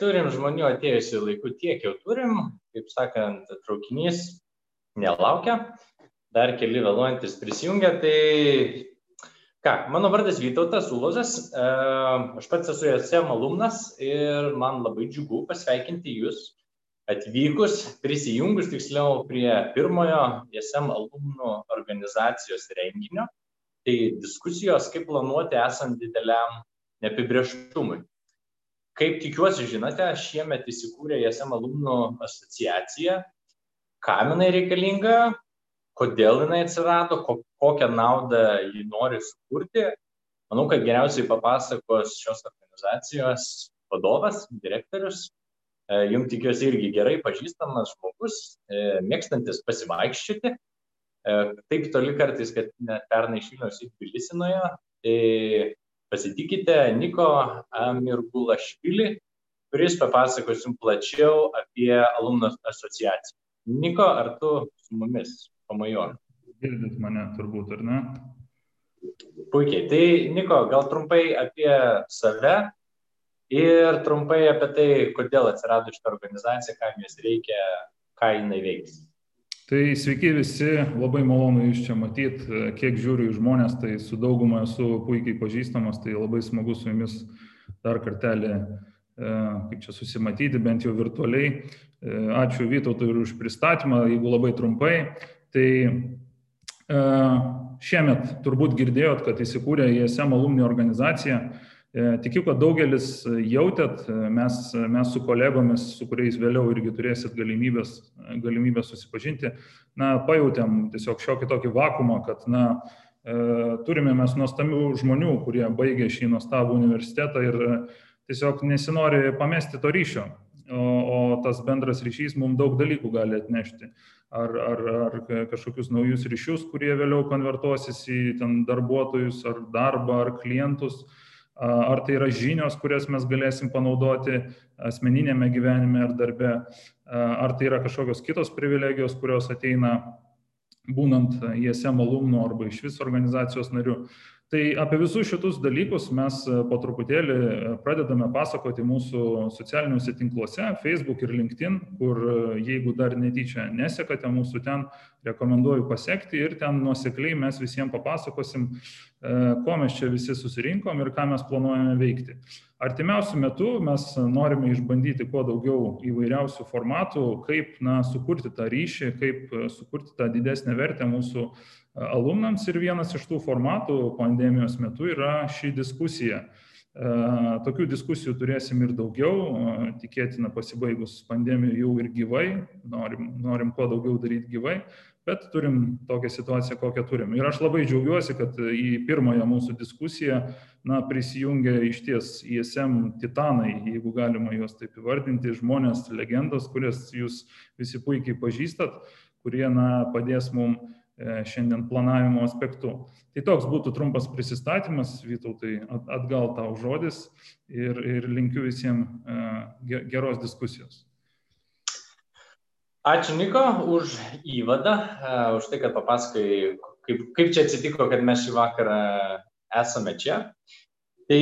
turim žmonių atėjusių laikų tiek jau turim, kaip sakant, traukinys nelaukia, dar keli vėluojantis prisijungia, tai ką, mano vardas Vytautas Ulozas, e, aš pats esu JSM alumnas ir man labai džiugu pasveikinti jūs atvykus, prisijungus tiksliau prie pirmojo JSM alumnų organizacijos renginio, tai diskusijos, kaip planuoti esant dideliam neapibrieštumui. Kaip tikiuosi žinote, šiemet įsikūrė JSM alumnų asociacija. Kam jinai reikalinga, kodėl jinai atsirado, ko, kokią naudą ji nori sukurti. Manau, kad geriausiai papasakos šios organizacijos vadovas, direktorius. E, jums tikiuosi irgi gerai pažįstamas žmogus, e, mėgstantis pasivaikščioti. E, taip toli kartais, kad net pernai šilniaus į Tbilisinoje. Tai pasitikite Niko Amirgulašvili, kuris papasakos jums plačiau apie alumnų asociaciją. Niko, ar tu su mumis pamajon? Girdit mane turbūt, ar ne? Puikiai. Tai, Niko, gal trumpai apie save ir trumpai apie tai, kodėl atsirado šitą organizaciją, kam jis reikia, ką jinai veiks. Tai sveiki visi, labai malonu jūs čia matyti, kiek žiūriu į žmonės, tai su dauguma esu puikiai pažįstamas, tai labai smagu su jumis dar kartelį, e, kaip čia susimatyti, bent jau virtualiai. E, ačiū Vytautui ir už pristatymą, jeigu labai trumpai. Tai e, šiemet turbūt girdėjot, kad įsikūrė ISM alumni organizacija tikiu, kad daugelis jautėt, e, mes, mes su kolegomis, su kuriais vėliau irgi turėsit galimybės, galimybę susipažinti, na, pajutėm tiesiog šiokį tokį vakumą, kad, na, e, turime mes nuostabių žmonių, kurie baigė šį nuostabų universitetą ir tiesiog nesinori pamesti to ryšio, o, o tas bendras ryšys mums daug dalykų gali atnešti. Ar, ar, ar kažkokius naujus ryšius, kurie vėliau konvertuosis į ten darbuotojus, ar darbą, ar klientus. Uh, ar tai yra žinios, kurias mes galėsim panaudoti asmeninėme gyvenime ar darbe, ar tai yra kažkokios kitos privilegijos, kurios ateina būnant ISM alumnu arba iš vis organizacijos nariu. Tai apie visus šitus dalykus mes po truputėlį pradedame pasakoti mūsų socialiniuose tinkluose, Facebook ir LinkedIn, kur jeigu dar netyčia nesekate mūsų ten, rekomenduoju pasiekti ir ten nuosekliai mes visiems papasakosim, e, ko mes čia visi susirinkom ir ką mes planuojame veikti. Artimiausių metų mes norime išbandyti kuo daugiau įvairiausių formatų, kaip na, sukurti tą ryšį, kaip sukurti tą didesnę vertę mūsų e, alumnams ir vienas iš tų formatų pandemijos metu yra ši diskusija. E, tokių diskusijų turėsim ir daugiau, tikėtina pasibaigus pandemijų jau ir gyvai, norim, norim kuo daugiau daryti gyvai, bet turim tokią situaciją, kokią turim. Ir aš labai džiaugiuosi, kad į pirmąją mūsų diskusiją na, prisijungia iš ties ISM titanai, jeigu galima juos taip įvardinti, žmonės, legendos, kurias jūs visi puikiai pažįstat, kurie na, padės mums e, šiandien planavimo aspektu. Tai toks būtų trumpas prisistatymas, Vytautai, atgal tau žodis ir, ir linkiu visiems e, geros diskusijos. Ačiū Niko už įvadą, uh, už tai, kad papasakai, kaip, kaip čia atsitiko, kad mes šį vakarą esame čia. Tai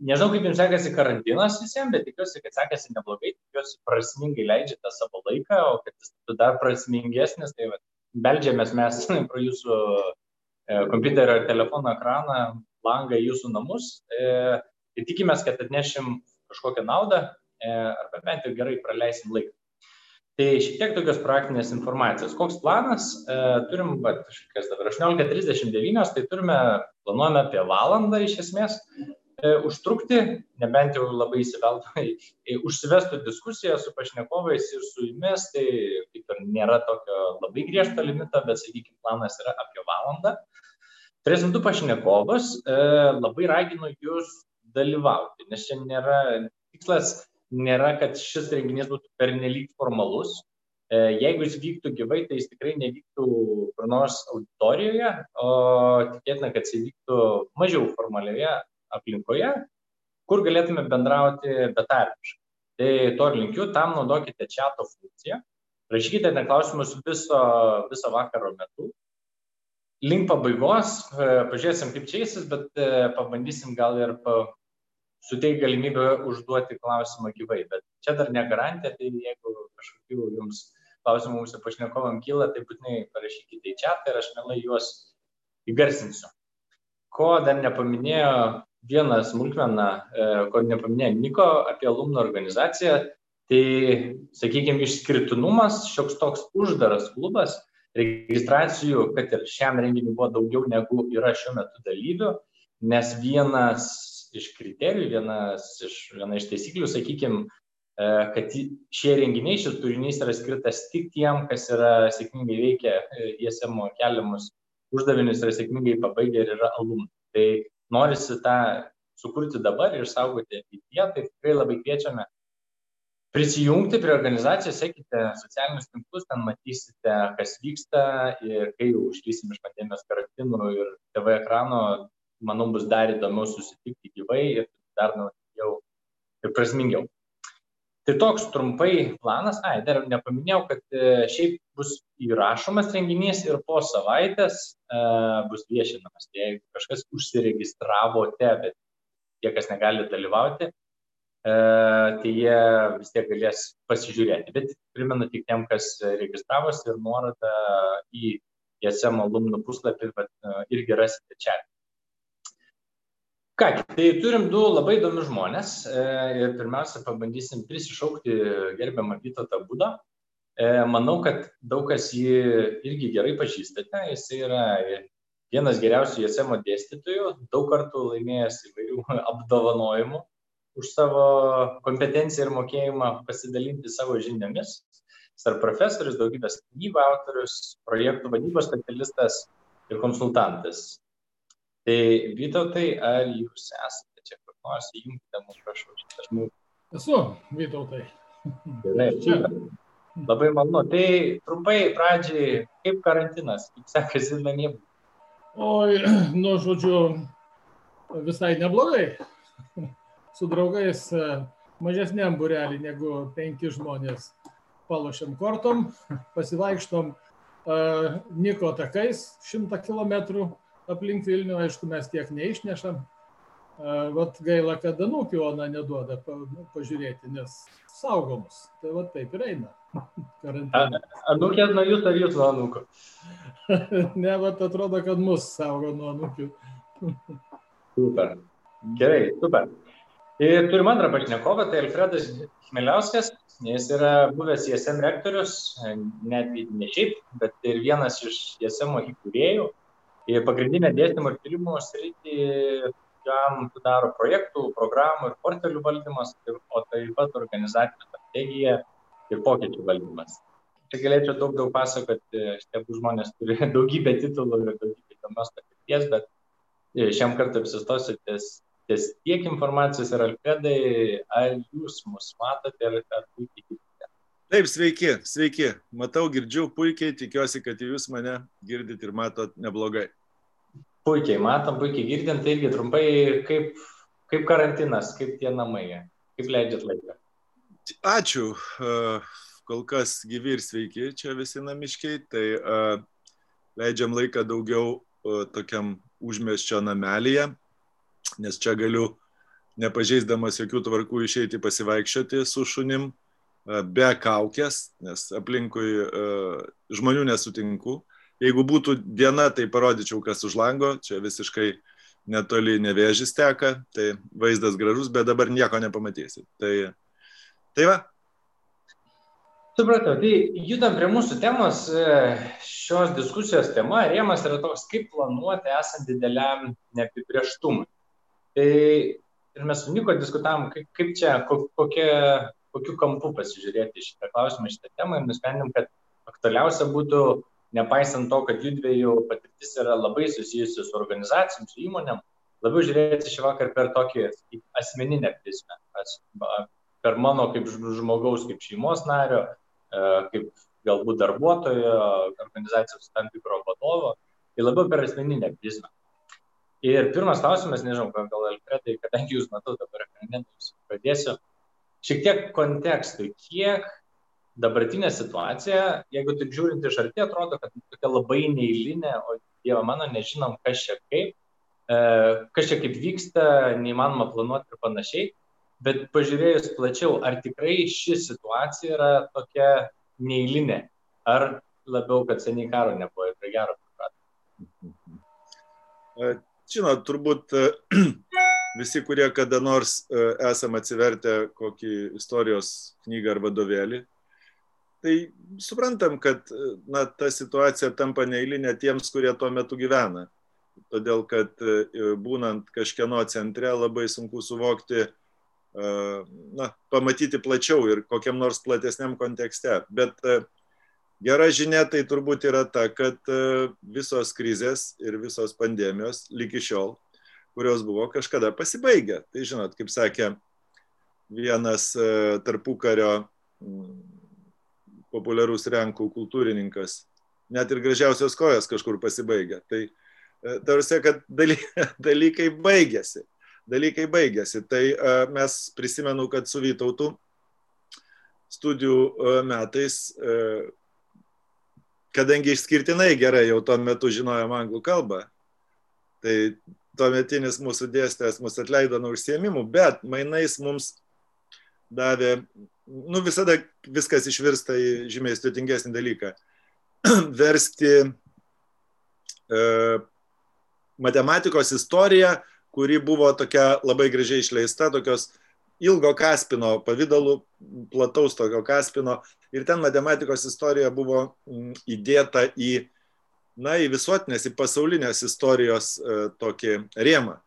nežinau, kaip jums sekasi karantinas visiems, bet tikiuosi, kad sekasi neblogai, tikiuosi prasmingai leidžiate savo laiką, o kad jis būtų dar prasmingesnis, tai va, beldžiamės mes pro jūsų e, kompiuterio ir telefono ekraną, langą į jūsų namus e, ir tikimės, kad atnešim kažkokią naudą e, arba bent jau gerai praleisim laiką. Tai šiek tiek tokios praktinės informacijos. Koks planas? Turim, bet kas dabar 18.39, tai turime, planuojame apie valandą iš esmės užtrukti, nebent jau labai įsiveltų, užsivestų diskusiją su pašnekovais ir su jumis, tai kaip ir nėra tokio labai griežto limito, bet, sakykime, planas yra apie valandą. Turėsim du pašnekovus, e, labai raginu jūs dalyvauti, nes čia nėra tikslas nėra, kad šis renginys būtų pernelyg formalus. E, jeigu jis vyktų gyvai, tai jis tikrai nevyktų kur nors auditorijoje, o tikėtina, kad jis vyktų mažiau formalioje aplinkoje, kur galėtume bendrauti betarpiškai. Tai to ir linkiu, tam naudokite čiato funkciją, rašykite ten klausimus viso, viso vakaro metu. Link pabaigos, e, pažiūrėsim kaip čia eisis, bet e, pabandysim gal ir pa, suteik galimybę užduoti klausimą gyvai. Bet čia dar ne garantija, tai jeigu kažkokių jums klausimų mūsų pašnekovam kyla, tai būtinai parašykite į čia ir aš mielai juos įgarsinsiu. Ko dar nepaminėjo vieną smulkmeną, e, ko nepaminėjo Niko apie alumno organizaciją, tai, sakykime, išskirtinumas, šioks toks uždaras klubas, registracijų, kad ir šiam renginiui buvo daugiau negu yra šiuo metu dalyvių, nes vienas iš kriterijų, vienas iš, viena iš taisyklių, sakykime, kad šie renginiai, šis turinys yra skirtas tik tiem, kas yra sėkmingai veikia ISM keliamus uždavinius ir sėkmingai pabaigę ir yra alumnai. Tai norisi tą sukurti dabar ir saugoti ateityje, tai tikrai labai kviečiame prisijungti prie organizacijos, sekite socialinius tinklus, ten matysite, kas vyksta ir kai jau išlysim iš pandemijos karantinų ir TV ekrano, manau, bus dar įdomiau susitikti gyvai ir dar naudingiau ir prasmingiau. Tai toks trumpai planas, ai, dar nepaminėjau, kad e, šiaip bus įrašomas renginys ir po savaitės e, bus viešinamas. Tai jeigu kažkas užsiregistravote, bet tie, kas negali dalyvauti, e, tai jie vis tiek galės pasižiūrėti. Bet primenu tik tiem, kas registravosi ir nuorodą į JSM alumnų puslapį, irgi rasite čia. Ką, tai turim du labai įdomius žmonės e, ir pirmiausia pabandysim prisišaukti gerbiamą Vytotą Būdą. E, manau, kad daug kas jį irgi gerai pažįstate. Jis yra vienas geriausių JSM dėstytojų, daug kartų laimėjęs įvairių apdovanojimų už savo kompetenciją ir mokėjimą pasidalinti savo žiniomis. Jis yra profesorius, daugybės knygų autorius, projektų vadybos specialistas ir konsultantas. Tai Vytautai, ar jūs esate čia kur nors, įjungite mus, prašau, šitą žmogų. Esu, Vytautai. Gerai, čia. Labai malonu. Tai trumpai pradžiai, kaip karantinas, kaip sekasi namie? Oi, nu, žodžiu, visai neblogai. Su draugais e, mažesniam burelį negu penki žmonės palošiam kortom, pasivaikštom uh, Niko takais šimtą kilometrų aplink Vilnių, aišku, mes tiek neišnešam. Vat gaila, kad Danukį Ona neduoda pa, pažiūrėti, nes saugomus. Tai va taip ir eina. Anukė nuo jūsų ar jūs nuo anukų? ne, vat atrodo, kad mus saugo nuo anukių. super. Gerai, super. Ir turim antrą pašnekovą, tai Alfredas Chmeliauskas. Jis yra buvęs ISM rektorius, net ne šiaip, bet ir vienas iš ISM įkūrėjų pagrindinę dėstymo ir tyrimų sritį jam sudaro projektų, programų ir portfelių valdymas, o taip pat organizacijų strategija ir pokyčių valdymas. Čia galėčiau daug daug pasakoti, šitie žmonės turi daugybę titulų ir daugybę įdomios patirties, bet e, šiam kartui apsistosiu ties, ties tiek informacijos ir Alfredai, ar jūs mus matote ir ar puikiai girdite? Taip, sveiki, sveiki. Matau, girdžiu puikiai, tikiuosi, kad jūs mane girdit ir matot neblogai. Puikiai matom, puikiai girdim, tai irgi trumpai, kaip, kaip karantinas, kaip tie namai, kaip leidžiat laiką. Ačiū, kol kas gyvi ir sveiki čia visi namiškiai, tai leidžiam laiką daugiau tokiam užmėščio namelėje, nes čia galiu nepažeisdamas jokių tvarkų išeiti pasivaikščioti su šunim be kaukės, nes aplinkui žmonių nesutinku Jeigu būtų diena, tai parodyčiau, kas už lango, čia visiškai netoli nevėžys teka, tai vaizdas gražus, bet dabar nieko nepamatysit. Tai, tai va. Supratau, tai judam prie mūsų temos. Šios diskusijos tema, rėmas yra toks, kaip planuoti esant dideliam neapibrieštumui. Tai ir mes su Niko diskutavom, kaip, kaip čia, kokie, kokiu kampu pasižiūrėti šitą klausimą, šitą temą ir nusprendėm, kad aktualiausia būtų nepaisant to, kad judviejų patirtis yra labai susijusi su organizacijom, su įmonėm, labiau žiūrėti šį vakar per tokį asmeninę prizmę, per mano kaip žmogaus, kaip šeimos nario, e, kaip galbūt darbuotojo, organizacijos tam tikro vadovo, tai labiau per asmeninę prizmę. Ir pirmas klausimas, nežinau, gal Alfredai, kadangi jūs matau dabar pradėsiu, šiek tiek kontekstui, kiek dabartinė situacija, jeigu taip žiūrint iš arti, atrodo, kad tokia labai neįlinė, o Dievo mano, nežinom, kas čia kaip. kas čia kaip vyksta, neįmanoma planuoti ir panašiai. Bet pažiūrėjus plačiau, ar tikrai ši situacija yra tokia neįlinė, ar labiau, kad seniai karo nebuvo ir prie gero priprato. Žinot, turbūt visi, kurie kada nors esam atsivertę kokį istorijos knygą ar vadovėlį, tai suprantam, kad na, ta situacija tampa neįlinė tiems, kurie tuo metu gyvena. Todėl, kad būnant kažkieno centre labai sunku suvokti, na, pamatyti plačiau ir kokiam nors platesniam kontekste. Bet Gera žinia tai turbūt yra ta, kad e, visos krizės ir visos pandemijos lygi šiol, kurios buvo kažkada pasibaigę. Tai žinot, kaip sakė vienas e, tarpukario populiarus renkų kultūrininkas, net ir gražiausios kojas kažkur pasibaigia. Tai e, tarsi, kad dalykai baigėsi. Dalykai baigėsi. Tai mes prisimenu, kad su Vytautu studijų metais kadangi išskirtinai gerai jau tuo metu žinojom anglų kalbą, tai tuometinis mūsų dėstytojas mus atleido nuo užsiemimų, bet mainais mums davė, nu visada viskas išvirsta į žymiai sudėtingesnį dalyką, versti e, matematikos istoriją, kuri buvo tokia labai gražiai išleista, tokios ilgo kaspino pavydalu, plataus tokio kaspino. Ir ten matematikos istorija buvo mm, įdėta į, na, į visuotinės, į pasaulinės istorijos e, tokį rėmą.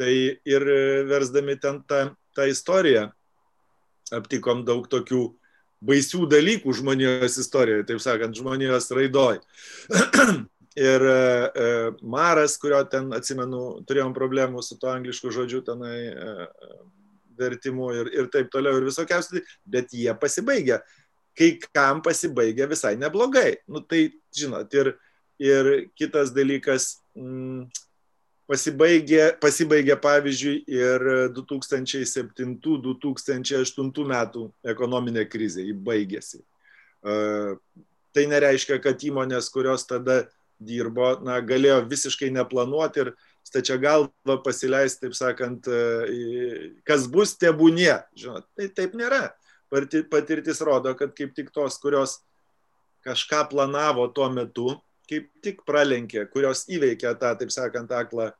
Tai ir versdami ten tą, tą istoriją aptikom daug tokių baisių dalykų žmonijos istorijoje, taip sakant, žmonijos raidoj. ir e, e, Maras, kurio ten, atsimenu, turėjom problemų su to anglišku žodžiu tenai e, vertimų ir, ir taip toliau ir visokiausiai, bet jie pasibaigia. Kai kam pasibaigia visai neblogai. Nu, tai, žinot, ir, ir kitas dalykas, mm, pasibaigė, pasibaigė pavyzdžiui ir 2007-2008 metų ekonominė krizė, ji baigėsi. Tai nereiškia, kad įmonės, kurios tada dirbo, na, galėjo visiškai neplanuoti ir stačia galva pasileisti, taip sakant, kas bus, tebūnie. Žinot, tai taip nėra. Patirtis rodo, kad kaip tik tos, kurios kažką planavo tuo metu, kaip tik pralenkė, kurios įveikė tą, taip sakant, aklą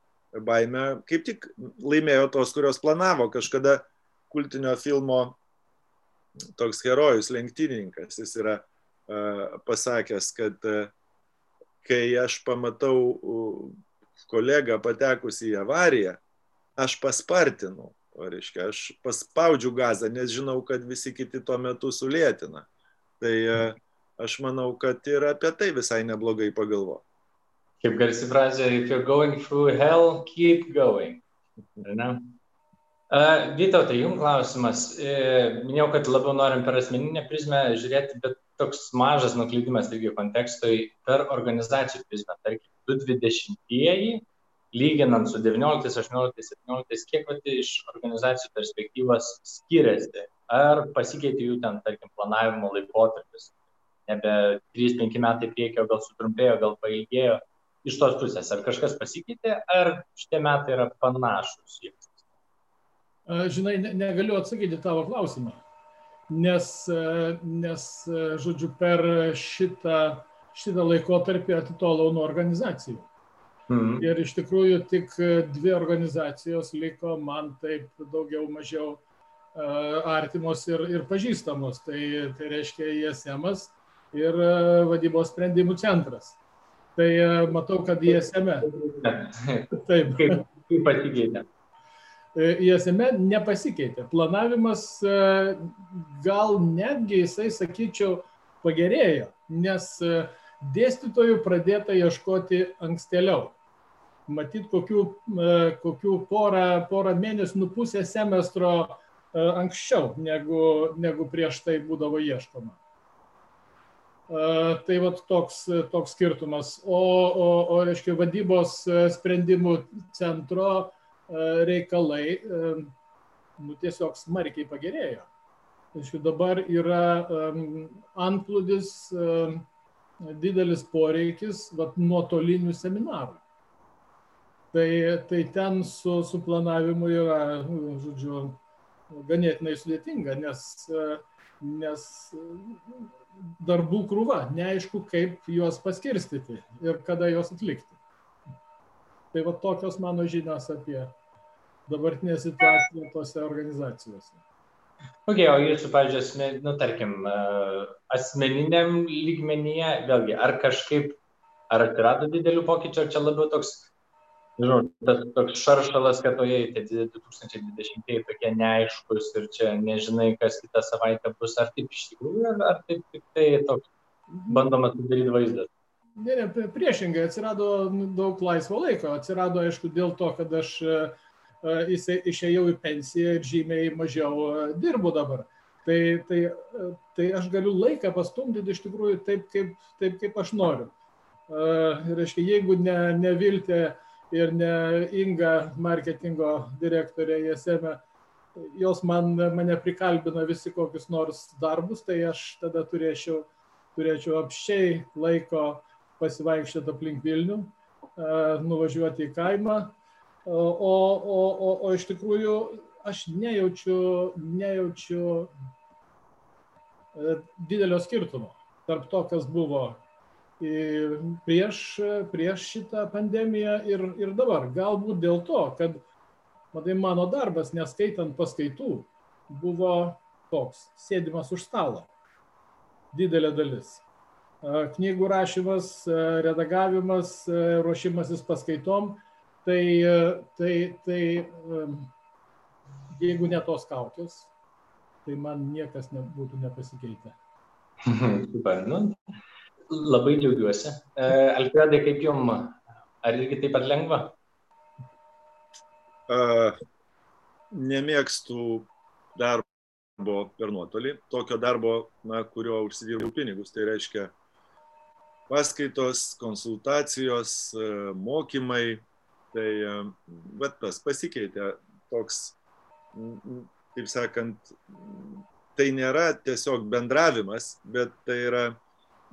baimę, kaip tik laimėjo tos, kurios planavo kažkada kultinio filmo toks herojus, lenktynininkas. Jis yra uh, pasakęs, kad uh, kai aš pamatau uh, kolegą patekusi į avariją, aš paspartinu, o reiškia, aš paspaudžiu gazą, nes žinau, kad visi kiti tuo metu sulėtina. Tai aš manau, kad ir apie tai visai neblogai pagalvo. Kaip garsi frazė, if you're going through hell, keep going. Uh, Vytautai, jums klausimas. Uh, minėjau, kad labiau norim per asmeninę prizmę žiūrėti, bet toks mažas nuklydimas irgi kontekstui per organizacijų prizmę. Tarkim, 2020-ieji, lyginant su 19, 18, 17, kiek vat, iš organizacijų perspektyvos skiriasi? Ar pasikeitė jų ten, tarkim, planavimo laikotarpis? Nebe 3-5 metai priekio, gal sutrumpėjo, gal pailgėjo. Iš tos pusės, ar kažkas pasikeitė, ar šitie metai yra panašus? Žinai, negaliu atsakyti tavo klausimą, nes, nes žodžiu, per šitą šitą laikotarpį atitolau nuo organizacijų. Mhm. Ir iš tikrųjų tik dvi organizacijos liko man taip daugiau mažiau artimos ir, ir pažįstamos. Tai, tai reiškia ISM ir vadybos sprendimų centras. Tai uh, matau, kad ISM. Taip. Kaip, kaip pasikeitė? ISM nepasikeitė. Planavimas gal netgi, jisai sakyčiau, pagerėjo, nes dėstytojų pradėta ieškoti ankstėliau. Matyt, kokių, e, kokių porą, porą mėnesių, nu pusę semestro e, anksčiau, negu, negu prieš tai būdavo ieškoma. E, tai va toks, toks skirtumas. O, o, o reiškia, vadybos sprendimų centro reikalai nu, tiesiog smarkiai pagerėjo. Aišku, dabar yra antplūdis didelis poreikis vat, nuotolinių seminarų. Tai, tai ten su, su planavimu yra, žodžiu, ganėtinai sudėtinga, nes, nes darbų krūva, neaišku, kaip juos paskirstyti ir kada juos atlikti. Tai va tokios mano žinios apie dabartinę situaciją tose organizacijose. Ok, o jūsų, pavyzdžiui, nu, tarkim, asmeniniam lygmenyje, vėlgi, ar kažkaip, ar atsirado didelių pokyčių, ar čia labiau toks žinau, tas toks šaršalas, kad oje, tai 2020 tokie neaiškus ir čia nežinai, kas kitą savaitę bus, ar taip iš tikrųjų, ar, taip tik tai toks bandoma sudaryti vaizdas. Ne, ne, priešingai, atsirado daug laisvo laiko, atsirado aišku dėl to, kad aš išėjau į pensiją ir žymiai mažiau dirbu dabar. Tai, tai, tai aš galiu laiką pastumdyti iš tikrųjų taip, kaip, taip, kaip aš noriu. Ir, reiškia, jeigu ne, neviltė ir ne Inga marketingo direktorė JSM, jos man, mane prikalbina visi kokius nors darbus, tai aš tada turėčiau, turėčiau apščiai laiko pasivaikščioti aplink Vilnių, nuvažiuoti į kaimą, o, o, o, o iš tikrųjų aš nejaučiu, nejaučiu didelio skirtumo tarp to, kas buvo prieš, prieš šitą pandemiją ir, ir dabar. Galbūt dėl to, kad, matai, mano darbas, neskaitant paskaitų, buvo toks, sėdimas už stalo. Didelė dalis. Knygų rašymas, redagavimas, ruošimasis paskaitom. Tai, tai, tai jeigu ne tos kaukės, tai man niekas nebūtų nepasikeitę. Super, nu, Labai džiaugiuosi. E, Alfredai, kaip jum, ar irgi taip pat lengva? Uh, nemėgstu darbo per nuotolį, tokio darbo, na, kurio užsidirbau pinigus. Tai reiškia paskaitos, konsultacijos, e, mokymai. Tai bet tas pasikeitė toks, taip sakant, tai nėra tiesiog bendravimas, bet tai yra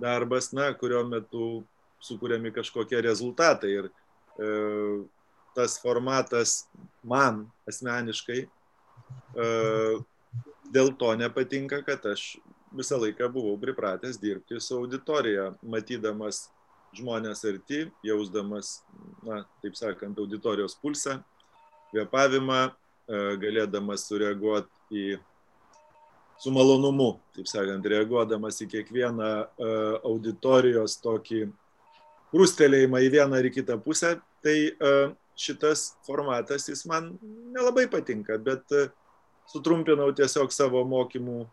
darbas, na, kurio metu sukūrėmi kažkokie rezultatai. Ir e, tas formatas man asmeniškai e, dėl to nepatinka, kad aš visą laiką buvau pripratęs dirbti su auditorija, matydamas žmonės arti, jausdamas, na, taip sakant, auditorijos pulsą, kvepavimą, e, galėdamas sureaguoti į su malonumu, taip sakant, reaguodamas į kiekvieną uh, auditorijos tokį krustelėjimą į vieną ar į kitą pusę, tai uh, šitas formatas jis man nelabai patinka, bet uh, sutrumpinau tiesiog savo mokymų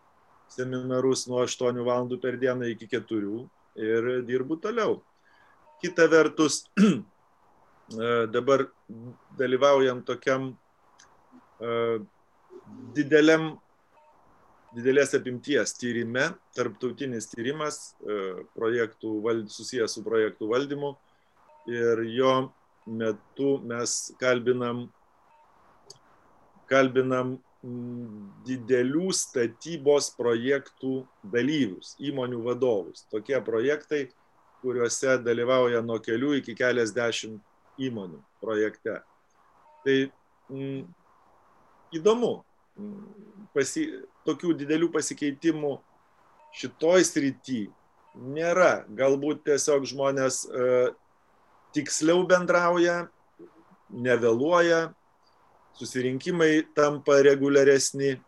seminarus nuo 8 valandų per dieną iki 4 ir dirbu toliau. Kita vertus, dabar dalyvaujant tokiam dideliam didelės apimties tyrime, tarptautinis tyrimas e, vald, susijęs su projektų valdymu ir jo metu mes kalbinam, kalbinam didelių statybos projektų dalyvius, įmonių vadovus. Tokie projektai, kuriuose dalyvauja nuo kelių iki keliasdešimt įmonių projekte. Tai mm, įdomu, pasi, tokių didelių pasikeitimų šitoj srity nėra. Galbūt tiesiog žmonės e, tiksliau bendrauja, nevėluoja, susirinkimai tampa reguliaresni e,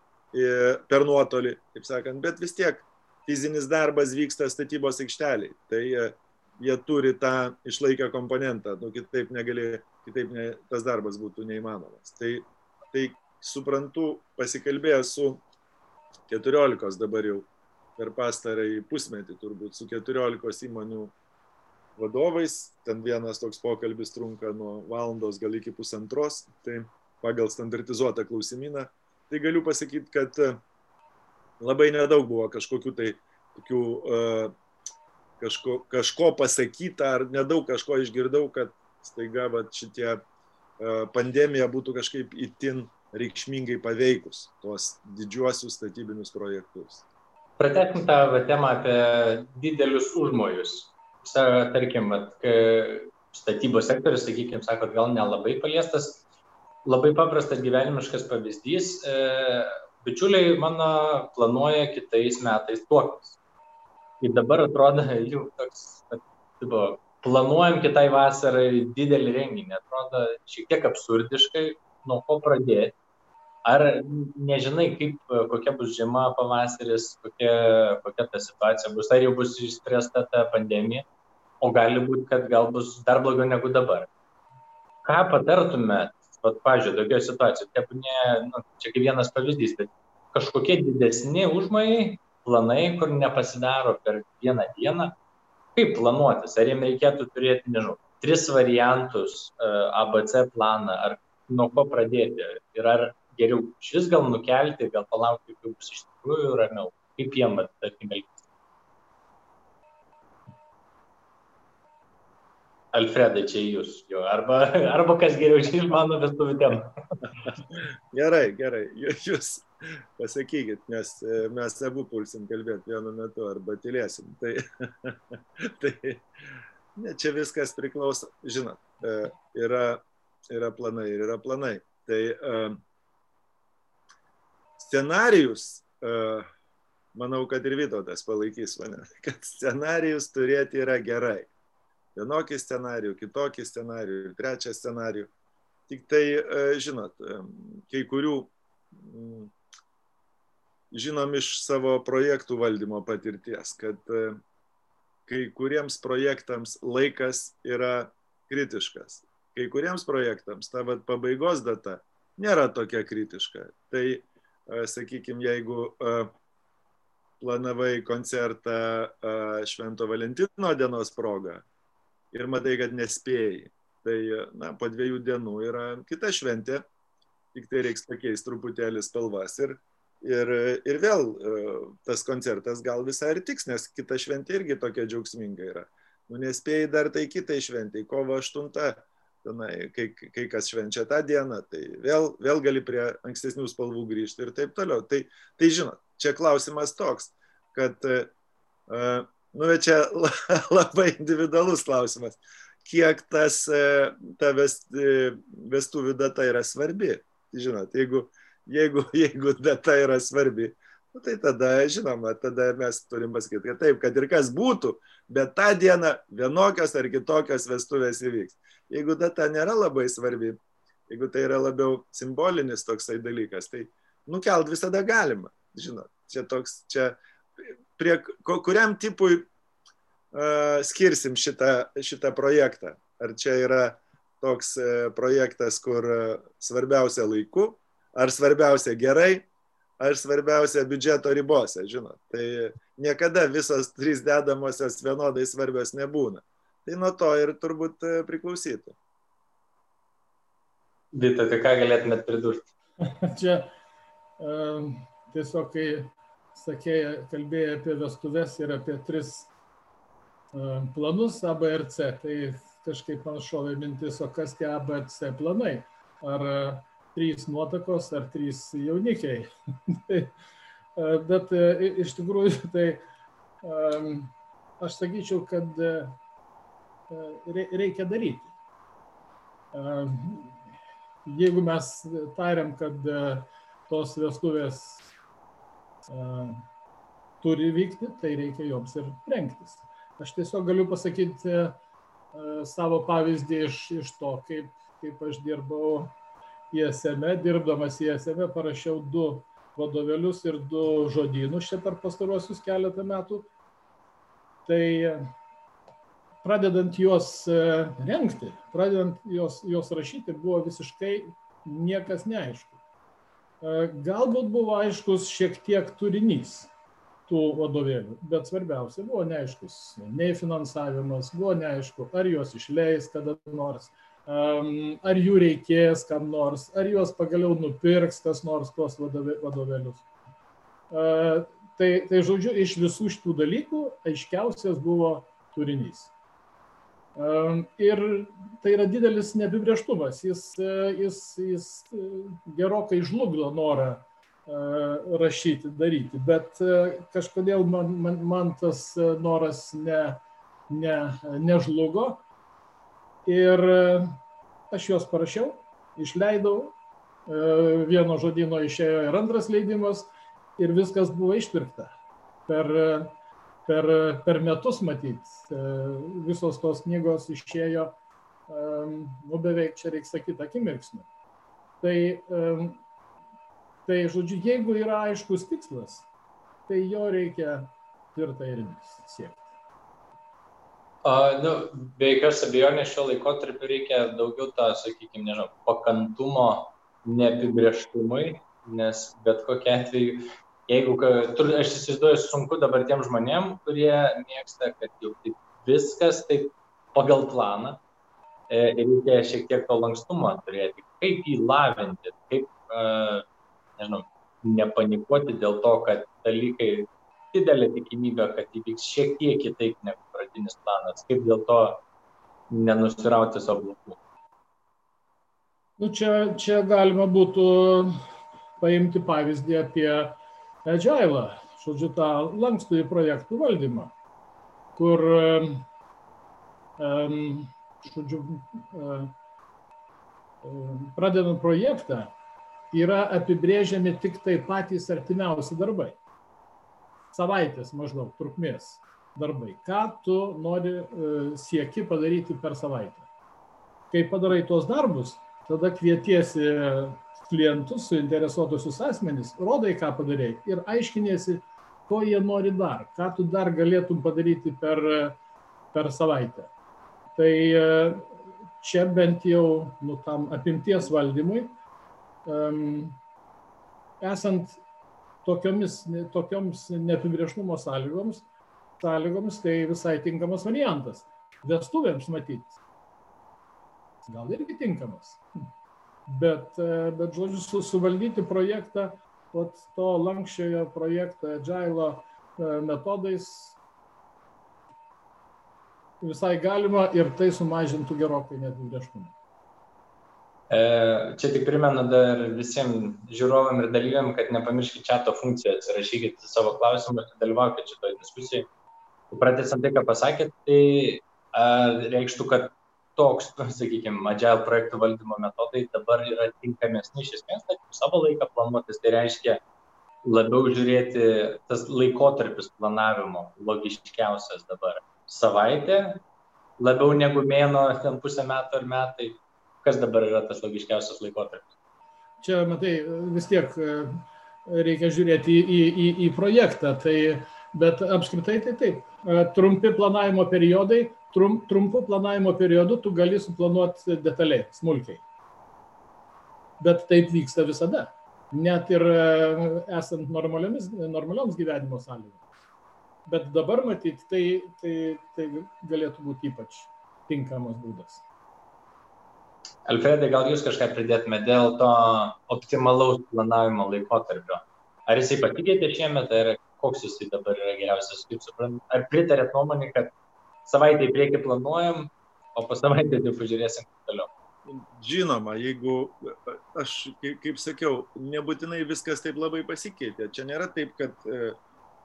per nuotolį, taip sakant, bet vis tiek fizinis darbas vyksta statybos aikšteliai. Tai e, jie turi tą išlaikę komponentą, nu, kitaip, negali, kitaip ne, tas darbas būtų neįmanomas. Tai, tai suprantu, pasikalbėjęs su 14 dabar jau per pastarąjį pusmetį turbūt su 14 įmonių vadovais. Ten vienas toks pokalbis trunka nuo valandos gal iki pusantros, tai pagal standartizuotą klausimyną. Tai galiu pasakyti, kad e, labai nedaug buvo kažkokių tai tokių uh, kažko, kažko pasakyta ar nedaug kažko išgirdau, kad staiga va, šitie uh, pandemija būtų kažkaip itin reikšmingai paveikus tuos didžiuosius statybinius projektus. Pratęsim tą temą apie didelius užmojus. Tarkim, statybos sektorius, sakykime, sakot, gal nelabai paliestas. Labai paprastas gyvenimiškas pavyzdys. E, bičiuliai mano planuoja kitais metais tuoktis. Ir dabar atrodo, jau toks, tipo, planuojam kitai vasarai didelį renginį, atrodo šiek tiek absurdiškai, nuo ko pradėti. Ar nežinai, kaip, kokia bus žiema, pavasaris, kokia, kokia ta situacija bus, ar jau bus išspręsta ta pandemija, o gali būti, kad gal bus dar blogiau negu dabar. Ką patartumėt, pat, pažiūrėjau, tokioje situacijoje, tebūnė, nu, čia kaip vienas pavyzdys, bet kažkokie didesni užmojai, planai, kur nepasidaro per vieną dieną, kaip planuotis, ar jiems reikėtų turėti, nežinau, tris variantus ABC planą, ar nuo ko pradėti, ir ar geriau iš vis gal nukelti, gal palaukti, kaip bus iš tikrųjų ramiau, kaip jiem, tarkim, elgtis. Alfredai, čia jūs, jo, arba, arba kas geriau čia iš mano vestuvių temų. gerai, gerai, jūs pasakykit, nes e, mes abu pulsim kalbėti vienu metu arba tylėsim. Tai, tai ne, čia viskas priklauso, žinot, e, yra, yra planai ir yra planai. Tai uh, scenarijus, uh, manau, kad ir Vytautas palaikys mane, kad scenarijus turėti yra gerai vienokį scenarijų, kitokį scenarijų, trečią scenarijų. Tik tai, e, žinot, e, kai kurių mm, žinom iš savo projektų valdymo patirties, kad e, kai kuriems projektams laikas yra kritiškas. Kai kuriems projektams ta vat, pabaigos data nėra tokia kritiška. Tai, sakykime, jeigu planavai koncertą Švento Valentino dienos progą, ir matai, kad nespėjai. Tai na, po dviejų dienų yra kita šventė, tik tai reiks pakeisti truputėlį spalvas ir, ir, ir vėl tas koncertas gal visai ir tiks, nes kita šventė irgi tokia džiaugsminga yra. Nu, nespėjai dar tai kitai šventai, kovo 8, tenai, kai, kai kas švenčia tą dieną, tai vėl, vėl gali prie ankstesnių spalvų grįžti ir taip toliau. Tai, tai žinot, čia klausimas toks, kad uh, Nu, čia labai individualus klausimas. Kiek tas, e, ta e, vestuvių data yra svarbi. Žinot, jeigu, jeigu, jeigu data yra svarbi, nu, tai tada, žinoma, tada mes turim pasakyti, kad taip, kad ir kas būtų, bet tą dieną vienokios ar kitokios vestuvės įvyks. Jeigu data nėra labai svarbi, jeigu tai yra labiau simbolinis toksai dalykas, tai nukelt visada galima. Žinot, čia toks, čia prie kuriam tipui uh, skirsim šitą, šitą projektą. Ar čia yra toks uh, projektas, kur uh, svarbiausia laiku, ar svarbiausia gerai, ar svarbiausia biudžeto ribose, žinot. Tai niekada visos trys dedamosios vienodai svarbios nebūna. Tai nuo to ir turbūt priklausytų. Vita, tai ką galėtumėt pridurti? Čia um, tiesiog, kai sakėjai, kalbėjai apie vestuvės ir apie tris e, planus A, B ir C, tai kažkaip man šovė mintis, o kas tie A, B, C planai? Ar e, trys nuotakos, ar trys jaunikiai? Tai, e, bet iš tikrųjų, tai aš sakyčiau, kad reikia daryti. Jeigu mes tariam, kad tos vestuvės turi vykti, tai reikia joms ir rengtis. Aš tiesiog galiu pasakyti savo pavyzdį iš, iš to, kaip, kaip aš dirbau ISM, dirbdamas ISM, parašiau du vadovėlius ir du žodynus čia per pastaruosius keletą metų. Tai pradedant juos rengti, pradedant juos, juos rašyti, buvo visiškai niekas neaišku. E, galbūt buvo aiškus šiek tiek turinys tų vadovėlių, bet svarbiausia buvo neaiškus nei finansavimas, buvo neaišku, ar juos išleis kada nors, ar jų reikės kam nors, ar juos pagaliau nupirks kas nors tuos vadovėlius. E, tai, tai žodžiu, iš visų šitų dalykų aiškiausias buvo turinys. Ir tai yra didelis neapibrieštumas, jis, jis, jis gerokai žlugdo norą rašyti, daryti, bet kažkodėl man, man, man tas noras ne, ne, nežlugo. Ir aš juos parašiau, išleidau, vieno žodino išėjo ir antras leidimas ir viskas buvo išpirkta. Per, per, per metus matyt, visos tos knygos išėjo, nu beveik čia reikia sakyti, akimirksniu. Tai, tai, žodžiu, jeigu yra aiškus tikslas, tai jo reikia tvirtai ir siekti. A, nu, be jokios abejonės šio laikotarpiu reikia daugiau tą, sakykime, nežinau, pakantumo neapibrieštumui, nes bet kokia atveju, jeigu, aš įsivaizduoju, sunku dabar tiem žmonėm, kurie mėgsta, kad jau taip viskas taip pagal planą, e, reikia šiek tiek to lankstumo turėti, kaip jį lavinti, kaip, nežinau, nepanikuoti dėl to, kad dalykai didelė tikimybė, kad įvyks šiek tiek kitaip negu pradinis planas. Kaip dėl to nenusirauti savo blokų? Nu, čia, čia galima būtų paimti pavyzdį apie Agile, žodžiu, tą lankstų į projektų valdymą, kur, žodžiu, pradedant projektą, yra apibrėžiami tik tai patys artimiausi darbai savaitės maždaug trukmės darbai. Ką tu nori e, sieki padaryti per savaitę. Kai padarai tuos darbus, tada kvietiesi klientus, suinteresuotusius asmenys, rodai, ką padarėjai ir aiškinėsi, ko jie nori dar, ką tu dar galėtum padaryti per, per savaitę. Tai e, čia bent jau nu, tam apimties valdymui, um, esant tokiomis, tokioms neapibrieštumo sąlygoms, sąlygoms tai visai tinkamas variantas. Vestuvėms matyti. Gal irgi tinkamas. Bet, bet žodžiu, su, suvaldyti projektą, vat, to lankščiojo projekto Agile metodais visai galima ir tai sumažintų gerokai neapibrieštumą. E, čia tik primenu dar visiems žiūrovam ir dalyviam, kad nepamirškite čato funkcijos, rašykite savo klausimus ir dalyvaukite šitoje diskusijoje. Pratęsant tai, ką pasakėt, tai reikštų, kad toks, sakykime, Agile projektų valdymo metodai dabar yra tinkamesni iš esmės, tai savo laiką planuotis, tai reiškia labiau žiūrėti tas laikotarpis planavimo logiškiausias dabar. Savaitė, labiau negu mėno, ten pusę metų ar metai, kas dabar yra tas logiškiausias laikotarpis? Čia, matai, vis tiek e, reikia žiūrėti į, į, į, į projektą, tai, bet apskritai tai taip. E, trumpi planavimo periodai, trum, trumpu planavimo periodu tu gali suplanuoti detaliai, smulkiai. Bet taip vyksta visada, net ir e, esant normalioms gyvenimo sąlygoms. Bet dabar matyti, tai, tai, tai galėtų būti ypač tinkamas būdas. Alfredai, gal jūs kažką pridėtume dėl to optimalaus planavimo laikotarpio? Ar jisai pasikeitė šiemet, ar koks jisai dabar yra geriausias, kaip suprantu? Ar pritarėt nuomonį, kad savaitę į priekį planuojam, o po savaitę jau pažiūrėsim toliau? Žinoma, jeigu aš, kaip, sakiau, nebūtinai viskas taip labai pasikeitė. Čia nėra taip, kad e,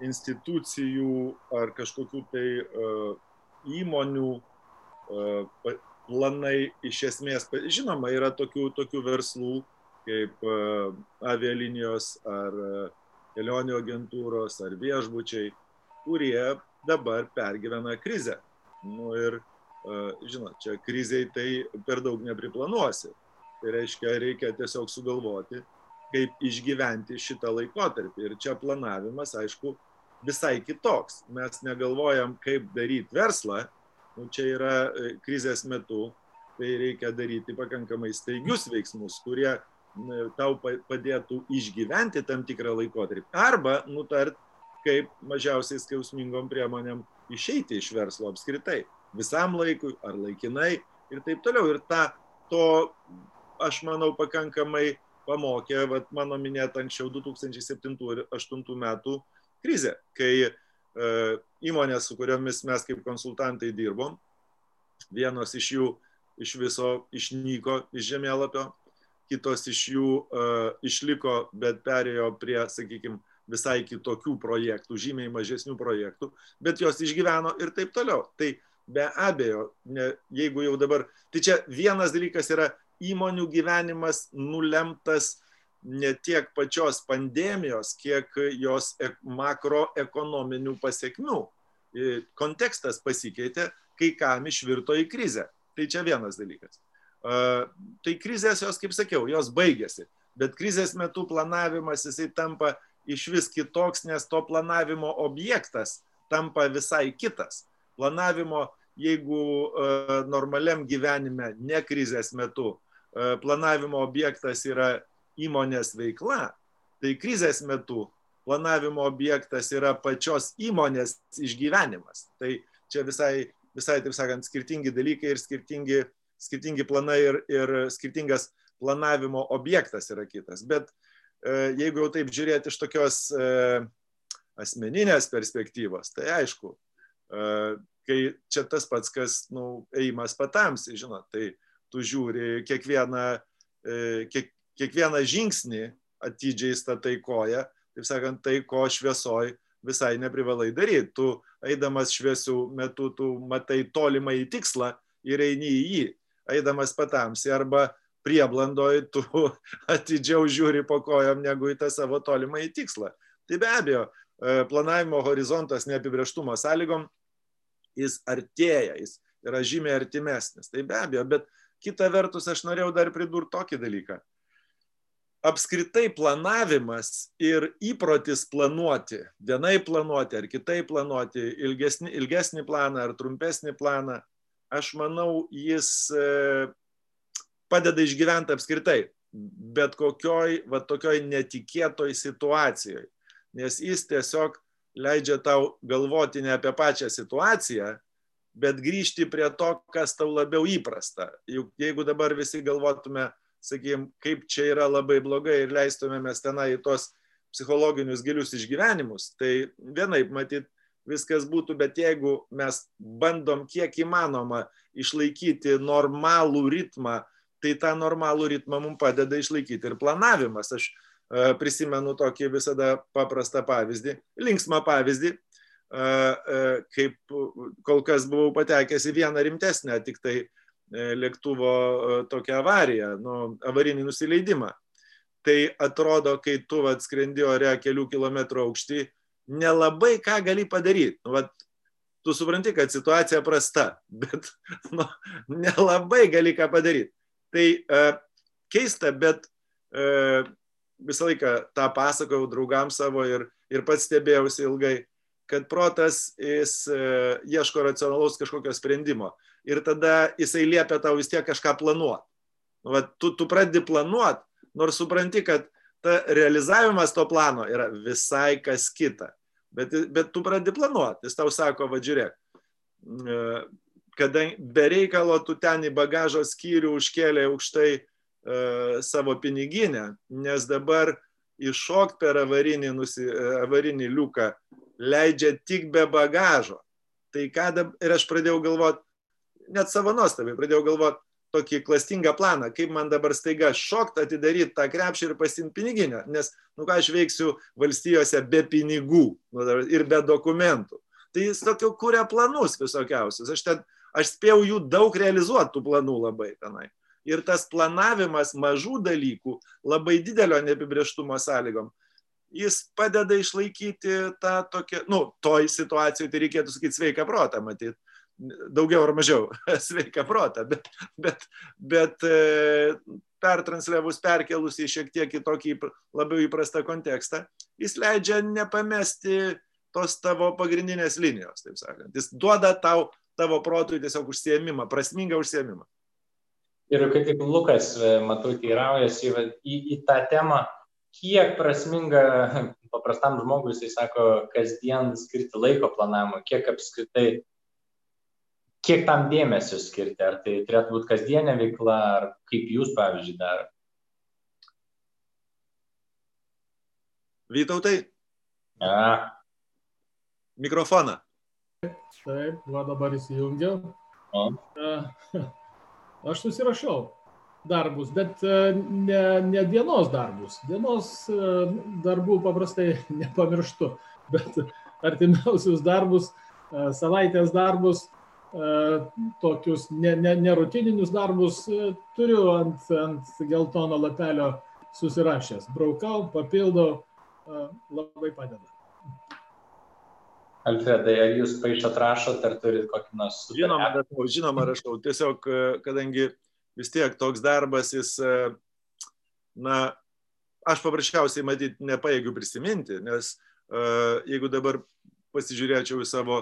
institucijų ar kažkokių tai e, įmonių e, planai iš esmės, žinoma, yra tokių, tokių verslų kaip avialinijos ar kelionių agentūros ar viešbučiai, kurie dabar pergyvena krizę. Nu ir, e, žinot, čia kriziai tai per daug nepriplanuosi. Tai reiškia, reikia tiesiog sugalvoti, kaip išgyventi šitą laikotarpį. Ir čia planavimas, aišku, visai kitoks. Mes negalvojam, kaip daryti verslą, nu, čia yra e, krizės metu, tai reikia daryti pakankamai staigius veiksmus, kurie tau padėtų išgyventi tam tikrą laikotarpį. Arba nutart, kaip mažiausiai skausmingom priemonėm išeiti iš verslo apskritai. Visam laikui ar laikinai ir taip toliau. Ir ta, to, aš manau, pakankamai pamokė, vat, mano minėta anksčiau 2007 ir 2008 metų krizė, kai E, įmonės, su kuriomis mes kaip konsultantai dirbom. Vienos iš jų iš viso išnyko iš žemėlapio, kitos iš jų uh, išliko, bet perėjo prie, sakykime, visai kitokių projektų, žymiai mažesnių projektų, bet jos išgyveno ir taip toliau. Tai be abejo, ne, jeigu jau dabar, tai čia vienas dalykas yra įmonių gyvenimas nulemtas ne tiek pačios pandemijos, kiek jos makroekonominių pasiekmių. Kontekstas pasikeitė, kai kam išvirto į krizę. Tai čia vienas dalykas. Tai krizės jos, kaip sakiau, jos baigėsi. Bet krizės metu planavimas jisai tampa iš vis kitoks, nes to planavimo objektas tampa visai kitas. Planavimo, jeigu normaliam gyvenime, ne krizės metu, planavimo objektas yra įmonės veikla, tai krizės metu planavimo objektas yra pačios įmonės išgyvenimas. Tai čia visai, visai taip sakant, skirtingi dalykai ir skirtingi, skirtingi planai ir, ir skirtingas planavimo objektas yra kitas. Bet e, jeigu jau taip žiūrėti iš tokios e, asmeninės perspektyvos, tai aišku, e, kai čia tas pats, kas, nu, ėjimas patamsi, žinot, tai tu žiūri kiekvieną, kiek, kiekvieną žingsnį atidžiai statai koją, taip sakant, tai ko šviesoj visai neprivalai daryti. Tu eidamas šviesių metų, tu matai tolimą į tikslą ir eini į jį, eidamas patamsi arba prieblandoj tu atidžiau žiūri po kojom negu į tą savo tolimą į tikslą. Tai be abejo, e, planavimo horizontas neapibrieštumo sąlygom, jis artėja, jis yra žymiai artimesnis. Tai be abejo, bet kita vertus aš norėjau dar pridurti tokį dalyką apskritai planavimas ir įprotis planuoti, vienai planuoti ar kitai planuoti, ilgesnį, ilgesnį planą ar trumpesnį planą, aš manau, jis e, padeda išgyventi apskritai, bet kokioj, va tokioj netikėtoj situacijoje, nes jis tiesiog leidžia tau galvoti ne apie pačią situaciją, bet grįžti prie to, kas tau labiau įprasta. Juk jeigu dabar visi galvotume, sakykime, kaip čia yra labai blogai ir leistumėmės tenai į tos psichologinius gilius išgyvenimus, tai vienaip matyt viskas būtų, bet jeigu mes bandom kiek įmanoma išlaikyti normalų ritmą, tai tą normalų ritmą mums padeda išlaikyti ir planavimas. Aš e, prisimenu tokį visada paprastą pavyzdį, linksmą pavyzdį, e, e, kaip kol kas buvau patekęs į vieną rimtesnę, tik tai lėktuvo tokią avariją, nu, avarinį nusileidimą. Tai atrodo, kai tu vat, skrendi ore kelių kilometrų aukštį, nelabai ką gali padaryti. Nu, vat, tu supranti, kad situacija prasta, bet nu, nelabai gali ką padaryti. Tai e, keista, bet e, visą laiką tą pasakojau draugams savo ir, ir pats stebėjausi ilgai, kad protas jis e, ieško racionalaus kažkokio sprendimo ir tada jisai liepia tau vis tiek kažką planuoti. Nu, va, tu, tu pradedi planuoti, nors supranti, kad ta realizavimas to plano yra visai kas kita. Bet, bet tu pradedi planuoti. Jis tau sako, va žiūrėk, kadangi be reikalo tu ten į bagažo skyrių užkėlė aukštai e, savo piniginę, nes dabar iššokti per avarinį, nusi, avarinį liuką leidžia tik be bagažo. Tai ką dabar, ir aš pradėjau galvoti, net savo nuostabai pradėjau galvoti tokį klastingą planą, kaip man dabar staiga šokti, atidaryti tą krepšį ir pasimti piniginę, nes, nu ką aš veiksiu valstijose be pinigų nu, ir be dokumentų. Tai jis tokiu kūrė planus visokiausius. Aš, ten, aš spėjau jų daug realizuoti tų planų labai tenai. Ir tas planavimas mažų dalykų, labai didelio neapibrieštumo sąlygom, jis padeda išlaikyti tą tokią, nu, toj situacijoje tai reikėtų sakyti sveiką protą, matyt daugiau ar mažiau sveiką protą, bet, bet, bet e, pertransliavus, perkelus į šiek tiek į tokį labiau įprastą kontekstą, jis leidžia nepamesti tos tavo pagrindinės linijos, taip sakant. Jis duoda tau, tavo protui tiesiog užsiemimą, prasmingą užsiemimą. Ir kaip Lukas, e, matau, teiraujasi į, į tą temą, kiek prasminga paprastam žmogui, jisai sako, kasdien skirti laiko planavimui, kiek apskritai kiek tam dėmesio skirti? Ar tai turėtų būti kasdienė veikla, ar kaip jūs, pavyzdžiui, darote? Vytautai? Ja. Mikrofoną. Taip, va dabar įsijungiau. O. Aš susirašau darbus, bet ne, ne dienos darbus. Dienos darbų paprastai nepamirštu, bet artimiausius darbus, savaitės darbus tokius nerutininius ne, ne darbus turiu ant, ant geltono lapelio susirašęs. Braukau, papildau, labai padeda. Alfredai, ar jūs paaišot rašot, ar turit kokį nors... Žinoma, rašau, žinoma, rašau. Tiesiog, kadangi vis tiek toks darbas, jis, na, aš paprasčiausiai matyt nepaėgiu prisiminti, nes jeigu dabar pasižiūrėčiau į savo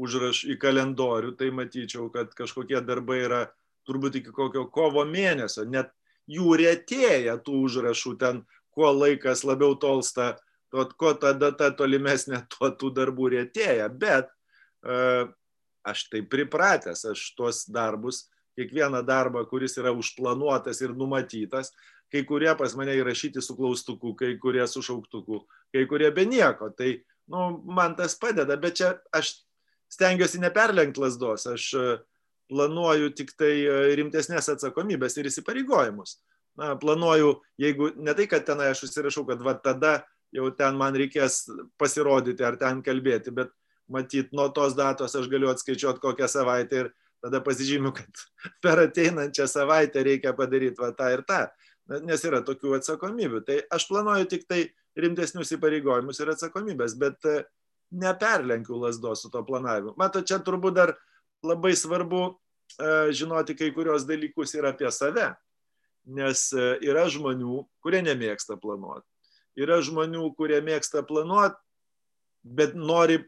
užraš į kalendorių, tai matyčiau, kad kažkokie darbai yra turbūt iki kokio kovo mėnesio, net jų rėtėja tų užrašų ten, kuo laikas labiau tolsta, to, kuo ta data tolimesnė, tuo tų darbų rėtėja. Bet e, aš tai pripratęs, aš tuos darbus, kiekvieną darbą, kuris yra užplanuotas ir numatytas, kai kurie pas mane įrašyti su klaustuku, kai kurie su šauktuku, kai kurie be nieko. Tai nu, man tas padeda, bet čia aš stengiuosi neperlenkti lasdos, aš e, planuoju tik tai e, rimtesnės atsakomybės ir įsipareigojimus. Na, planuoju, jeigu ne tai, kad tenai aš užsirašau, kad va tada jau ten man reikės pasirodyti ar ten kalbėti, bet matyt, nuo tos datos aš galiu atskaičiuoti kokią savaitę ir tada pasižymiu, kad per ateinančią savaitę reikia padaryti va tą ir tą, nes yra tokių atsakomybių. Tai aš planuoju tik tai rimtesnius įpareigojimus ir atsakomybės, bet e, neperlenkiu lasdos su to planavimu. Mato, čia turbūt dar labai svarbu e, žinoti kai kurios dalykus ir apie save, nes e, yra žmonių, kurie nemėgsta planuoti. Yra žmonių, kurie mėgsta planuoti, bet nori,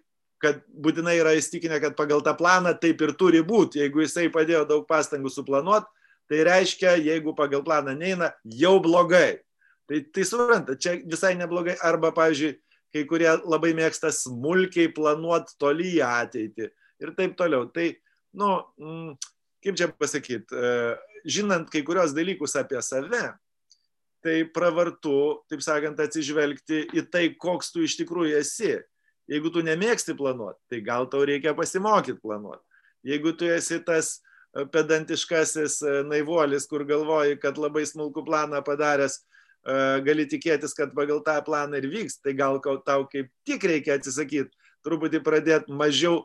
kad būtinai yra įstikinę, kad pagal tą planą taip ir turi būti. Jeigu jisai padėjo daug pastangų suplanuoti, tai reiškia, jeigu pagal planą neina, jau blogai. Tai, tai supranta, čia visai neblogai. Arba, pavyzdžiui, kai kurie labai mėgsta smulkiai planuoti toli į ateitį ir taip toliau. Tai, nu, mm, kaip čia pasakyti, e, žinant kai kurios dalykus apie save, tai pravartu, taip sakant, atsižvelgti į tai, koks tu iš tikrųjų esi. Jeigu tu nemėgsti planuoti, tai gal tau reikia pasimokyti planuoti. Jeigu tu esi tas e, pedantiškasis e, naivuolis, kur galvoji, kad labai smulkų planą padaręs, gali tikėtis, kad pagal tą planą ir vyks, tai gal tau kaip tik reikia atsisakyti, truputį pradėti mažiau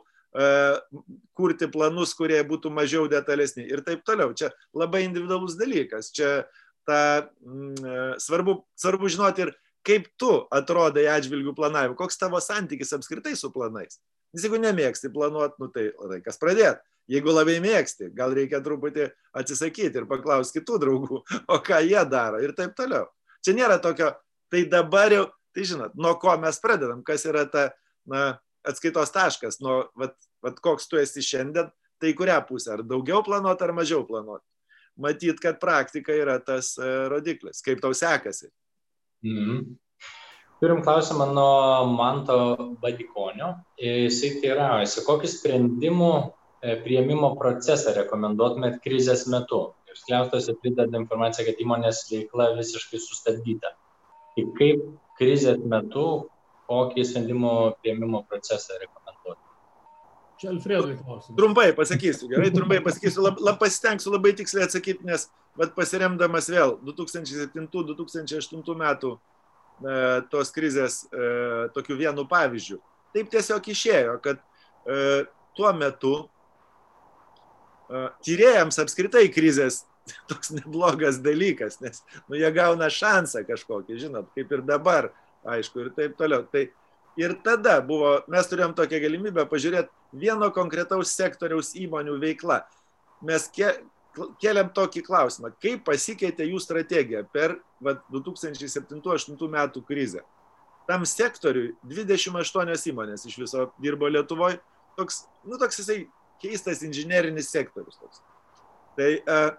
kurti planus, kurie būtų mažiau detalesni ir taip toliau. Čia labai individualus dalykas. Čia ta, mm, svarbu, svarbu žinoti ir kaip tu atrodai atžvilgių planavimo, koks tavo santykis apskritai su planais. Nes jeigu nemėgsti planuoti, nu, tai laikas pradėti. Jeigu labai mėgsti, gal reikia truputį atsisakyti ir paklausti kitų draugų, o ką jie daro ir taip toliau. Čia nėra tokio, tai dabar jau, tai žinot, nuo ko mes pradedam, kas yra ta na, atskaitos taškas, nuo vat, vat koks tu esi šiandien, tai kurią pusę, ar daugiau planuoti, ar mažiau planuoti. Matyt, kad praktika yra tas e, rodiklis, kaip tau sekasi. Mhm. Turim klausimą nuo Manto Badikonio. Jisai teiraujasi, kokį sprendimų e, prieimimo procesą rekomenduotumėt krizės metu? ir skliaustuose prideda informaciją, kad įmonės veikla visiškai sustabdyta. Tai kaip krizės metu kokį sprendimo prieimimo procesą rekomenduoti? Čia Alfredui klausimas. Trumpai pasakysiu, gerai, trumpai pasakysiu, lab, lab, pasistengsiu labai tiksliai atsakyti, nes bet pasiremdamas vėl 2007-2008 metų e, tos krizės e, tokiu vienu pavyzdžiu. Taip tiesiog išėjo, kad e, tuo metu tyrėjams apskritai krizės toks neblogas dalykas, nes nu, jie gauna šansą kažkokį, žinot, kaip ir dabar, aišku, ir taip toliau. Tai ir tada buvo, mes turėjom tokią galimybę pažiūrėti vieno konkretaus sektoriaus įmonių veiklą. Mes ke, keliam tokį klausimą, kaip pasikeitė jų strategija per 2007-2008 metų krizę. Tam sektoriui 28 įmonės iš viso dirbo Lietuvoje, toks, nu, toks jisai keistas inžinerinis sektorius. Toks. Tai uh,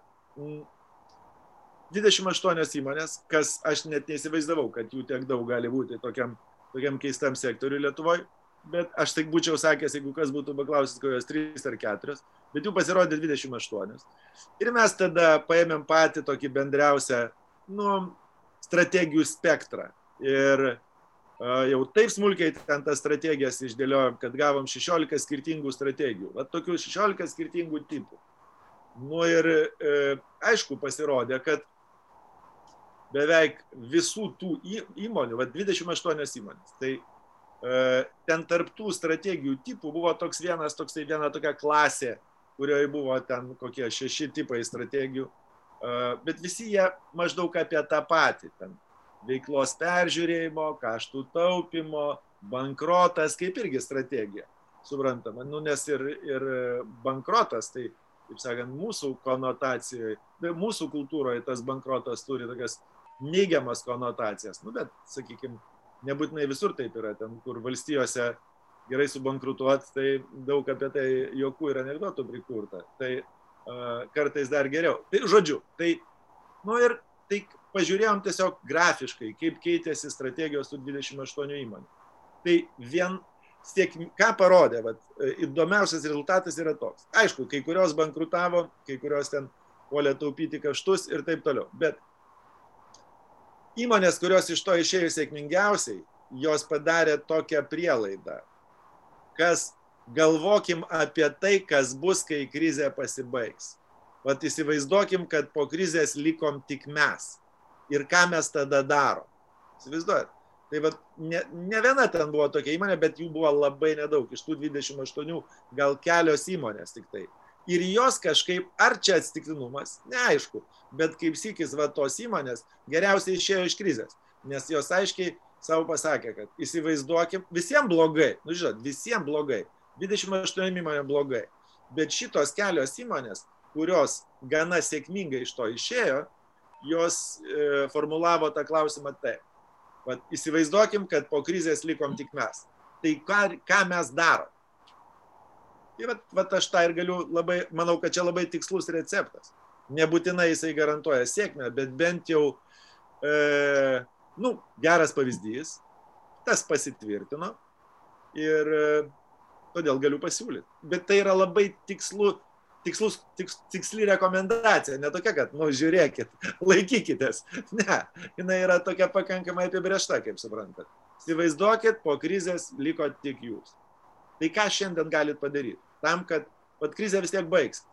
28 įmonės, kas aš net neįsivaizdavau, kad jų tiek daug gali būti tokiam, tokiam keistam sektoriui Lietuvoje, bet aš taip būčiau sakęs, jeigu kas būtų paklausęs, kokios 3 ar 4, bet jų pasirodė 28. Ir mes tada paėmėm patį tokį bendriausią nu, strategijų spektrą. Ir jau taip smulkiai ten tas strategijas išdėliojom, kad gavom 16 skirtingų strategijų. Va tokių 16 skirtingų tipų. Nu ir e, aišku pasirodė, kad beveik visų tų įmonių, va 28 įmonės, tai ten tarptų strategijų tipų buvo toks vienas, toksai viena tokia klasė, kurioje buvo ten kokie šeši tipai strategijų, bet visi jie maždaug apie tą patį. Ten veiklos peržiūrėjimo, kaštų taupimo, bankrotas kaip irgi strategija. Suprantama, nu, nes ir, ir bankrotas, tai, kaip sakant, mūsų konotacijoje, mūsų kultūroje tas bankrotas turi tokias neigiamas konotacijas. Nu, bet, sakykime, nebūtinai visur taip yra, ten, kur valstijose gerai subankrutuot, tai daug apie tai jokų ir anegdotų prikurta. Tai uh, kartais dar geriau. Tai žodžiu, tai, nu ir tai pažiūrėjom tiesiog grafiškai, kaip keitėsi strategijos tų 28 įmonių. Tai vien, tiek, ką parodė, vat, įdomiausias rezultatas yra toks. Aišku, kai kurios bankrutavo, kai kurios ten puolė taupyti kaštus ir taip toliau. Bet įmonės, kurios iš to išėjo sėkmingiausiai, jos padarė tokią prielaidą, kas galvokim apie tai, kas bus, kai krizė pasibaigs. Vat įsivaizduokim, kad po krizės likom tik mes. Ir ką mes tada darom. Įsivaizduojat? Tai vat, ne, ne viena ten buvo tokia įmonė, bet jų buvo labai nedaug. Iš tų 28 gal kelios įmonės tik tai ir jos kažkaip, ar čia atsitiktinumas, neaišku, bet kaip sykis va tos įmonės geriausiai išėjo iš krizės, nes jos aiškiai savo pasakė, kad įsivaizduokim, visiems blogai, nu žinot, visiems blogai, 28 įmonė blogai, bet šitos kelios įmonės, kurios gana sėkmingai iš to išėjo, jos e, formulavo tą klausimą taip. Vat, įsivaizduokim, kad po krizės likom tik mes. Tai ką, ką mes darom? Tai vat, vat aš tą ir galiu labai, manau, kad čia labai tikslus receptas. Nebūtinai jisai garantuoja sėkmę, bet bent jau, e, nu, geras pavyzdys, tas pasitvirtino ir e, todėl galiu pasiūlyti. Bet tai yra labai tikslu, tikslus, tiks, tiksli rekomendacija, ne tokia, kad, nu, žiūrėkit, laikykitės. Ne, jinai yra tokia pakankamai apibriešta, kaip suprantat. Įsivaizduokit, po krizės liko tik jūs. Tai ką šiandien galit padaryti? Tam, kad pat krizė vis tiek baigs.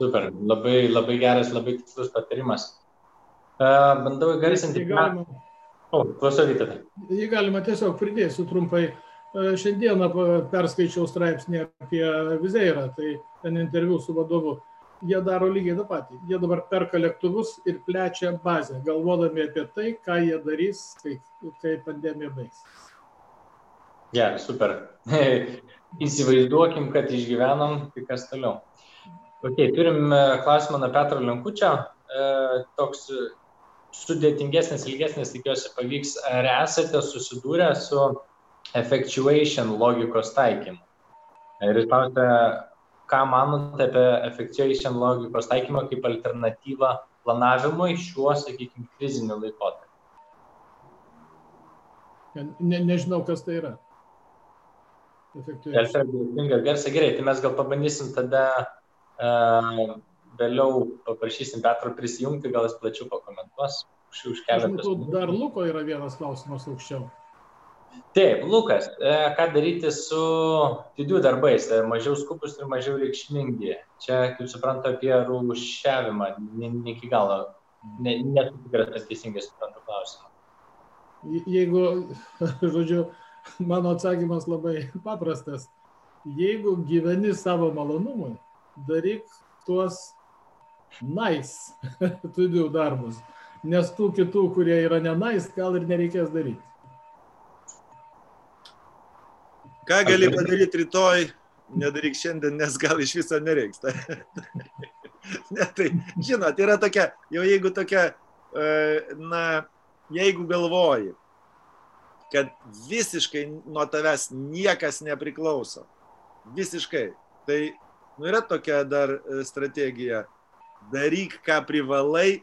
Super, labai, labai geras, labai tikslus patarimas. Uh, bandau įgarsinti. Jį galima, o, klausykite. Jį galima tiesiog pridėsiu trumpai. Šiandieną perskaičiau straipsnį apie Vizeirą, tai ten interviu su vadovu. Jie daro lygiai tą patį. Jie dabar perka lėktuvus ir plečia bazę, galvodami apie tai, ką jie darys, kai, kai pandemija baigs. Gerai, super. įsivaizduokim, kad išgyvenom, tai kas toliau. Ok, turim e, klausimą nuo Petro Lenkučio. E, toks sudėtingesnis, ilgesnis, tikiuosi pavyks. Ar esate susidūrę su effectuation logikos taikymu? Ir jis klausia, ką manote apie effectuation logikos taikymą kaip alternatyvą planavimui šiuo, sakykime, kriziniu laikotarpiu? Ne, nežinau, kas tai yra. Delfio dėsninga garsą. Gerai, tai mes gal pabandysim tada uh, vėliau paprašysim Petro prisijungti, gal jis plačiau pakomentuos. Už, keletą. Dar Luko yra vienas klausimas aukščiau. Taip, Lukas, e, ką daryti su didžių darbais, e, mažiau skupus ir mažiau reikšmingi? Čia, kaip suprantu, apie rūšiavimą, ne, ne iki galo, nesu tikras, kad teisingai suprantu klausimą. Jeigu, žodžiu, mano atsakymas labai paprastas. Jeigu gyveni savo malonumui, daryk tuos nice studijų darbus, nes tų kitų, kurie yra nenais, gal ir nereikės daryti. Ką gali padaryti rytoj, nedaryk šiandien, nes gal iš viso nereiks. ne, tai, žinot, yra tokia, jau jeigu tokia, e, na, jeigu galvoji, kad visiškai nuo tavęs niekas nepriklauso. Visiškai. Tai nu, yra tokia dar e, strategija. Daryk, ką privalai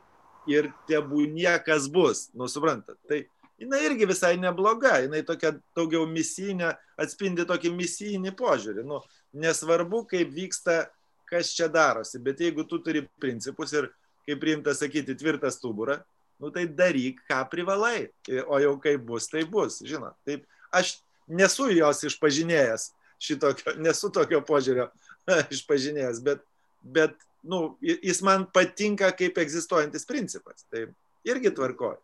ir tebūnie, kas bus. Nu, suprantat. Tai jinai irgi visai nebloga. Jinai tokia daugiau misijinė, atspindi tokį misijinį požiūrį. Nu, nesvarbu, kaip vyksta, kas čia darosi. Bet jeigu tu turi principus ir, kaip priimta sakyti, tvirtą stuburą, nu tai daryk, ką privalai. O jau kaip bus, tai bus, žinot. Taip, aš nesu jos išpažinėjęs šitokio, nesu tokio požiūrio išpažinėjęs, bet, bet nu, jis man patinka kaip egzistuojantis principas. Tai irgi tvarkoju.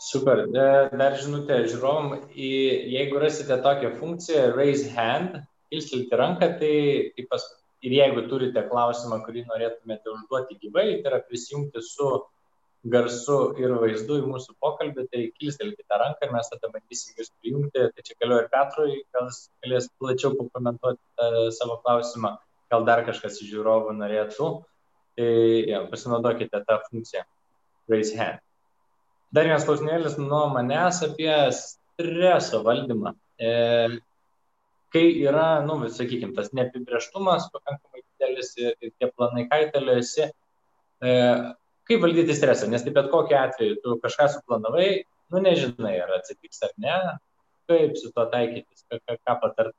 Super. Dar žinutė žiūrovom, jeigu rasite tokią funkciją raise hand, kilstelti ranką, tai, tai pas, ir jeigu turite klausimą, kurį norėtumėte užduoti gyvai, tai yra prisijungti su garsu ir vaizdu į mūsų pokalbį, tai kilstelkite ranką ir mes tada bandysim jūs prijungti. Tai čia galiu ir Petrui, jis galės plačiau pakomentuoti uh, savo klausimą, gal dar kažkas iš žiūrovų norėtų. Tai ja, pasinaudokite tą funkciją raise hand. Dar vienas klausimėlis nuo manęs apie streso valdymą. E, kai yra, nu, sakykime, tas neapibrieštumas pakankamai didelis ir, ir tie planai kaitaliojasi, e, kaip valdyti stresą, nes tai bet kokiu atveju tu kažką suplanavai, nu, nežinai, ar atsitiks ar ne, kaip su tuo taikytis, ką, ką, ką patart.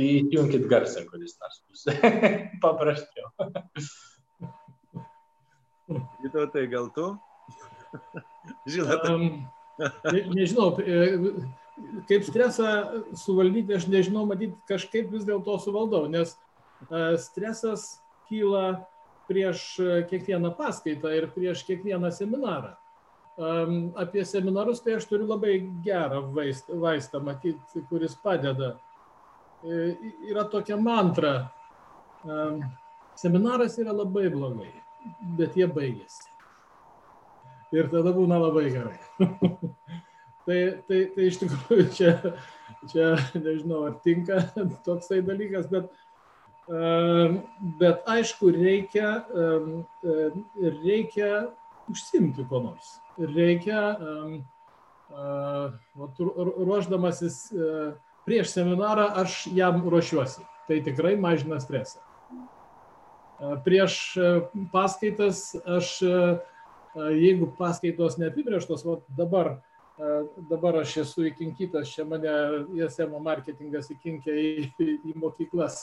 Įjunkit garsą, kuris nors bus paprasčiau. Vytau, tai gal tu? Žinot. Um, ne, nežinau, e, kaip stresą suvaldyti, aš nežinau, matyt, kažkaip vis dėlto suvaldau, nes stresas kyla prieš kiekvieną paskaitą ir prieš kiekvieną seminarą. Um, apie seminarus tai aš turiu labai gerą vaistą, vaistą matyt, kuris padeda E, yra tokia mantra. Seminaras yra labai blogai, bet jie baigėsi. Ir tada būna labai gerai. tai, tai, tai iš tikrųjų čia, čia nežinau, ar tinka toksai dalykas, bet, bet aišku, reikia, reikia užsimti ko nors. Reikia, ruoždamasis prieš seminarą aš jam ruošiuosi. Tai tikrai mažina stresą. Prieš paskaitas aš, jeigu paskaitos neapibrieštos, o dabar, dabar aš esu įkinkytas, čia mane ISM marketingas įkinkė į, į mokyklas.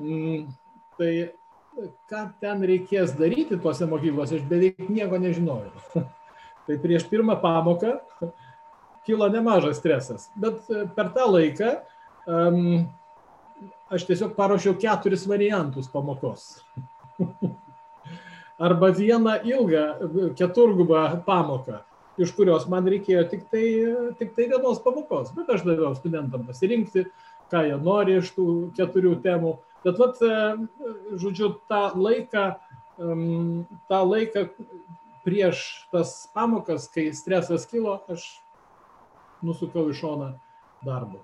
Mm, tai ką ten reikės daryti tuose mokyklose, aš beveik nieko nežinojau. Tai prieš pirmą pamoką kilo nemažas stresas. Bet e, per tą laiką um, aš tiesiog paruošiau keturis variantus pamokos. Arba vieną ilgą keturgubą pamoką, iš kurios man reikėjo tik tai, tik tai vienos pamokos. Bet aš daviau studentam pasirinkti, ką jie nori iš tų keturių temų. Bet, vat, e, žodžiu, tą laiką, tą laiką prieš tas pamokas, kai stresas kilo, aš nusukau į šoną darbo.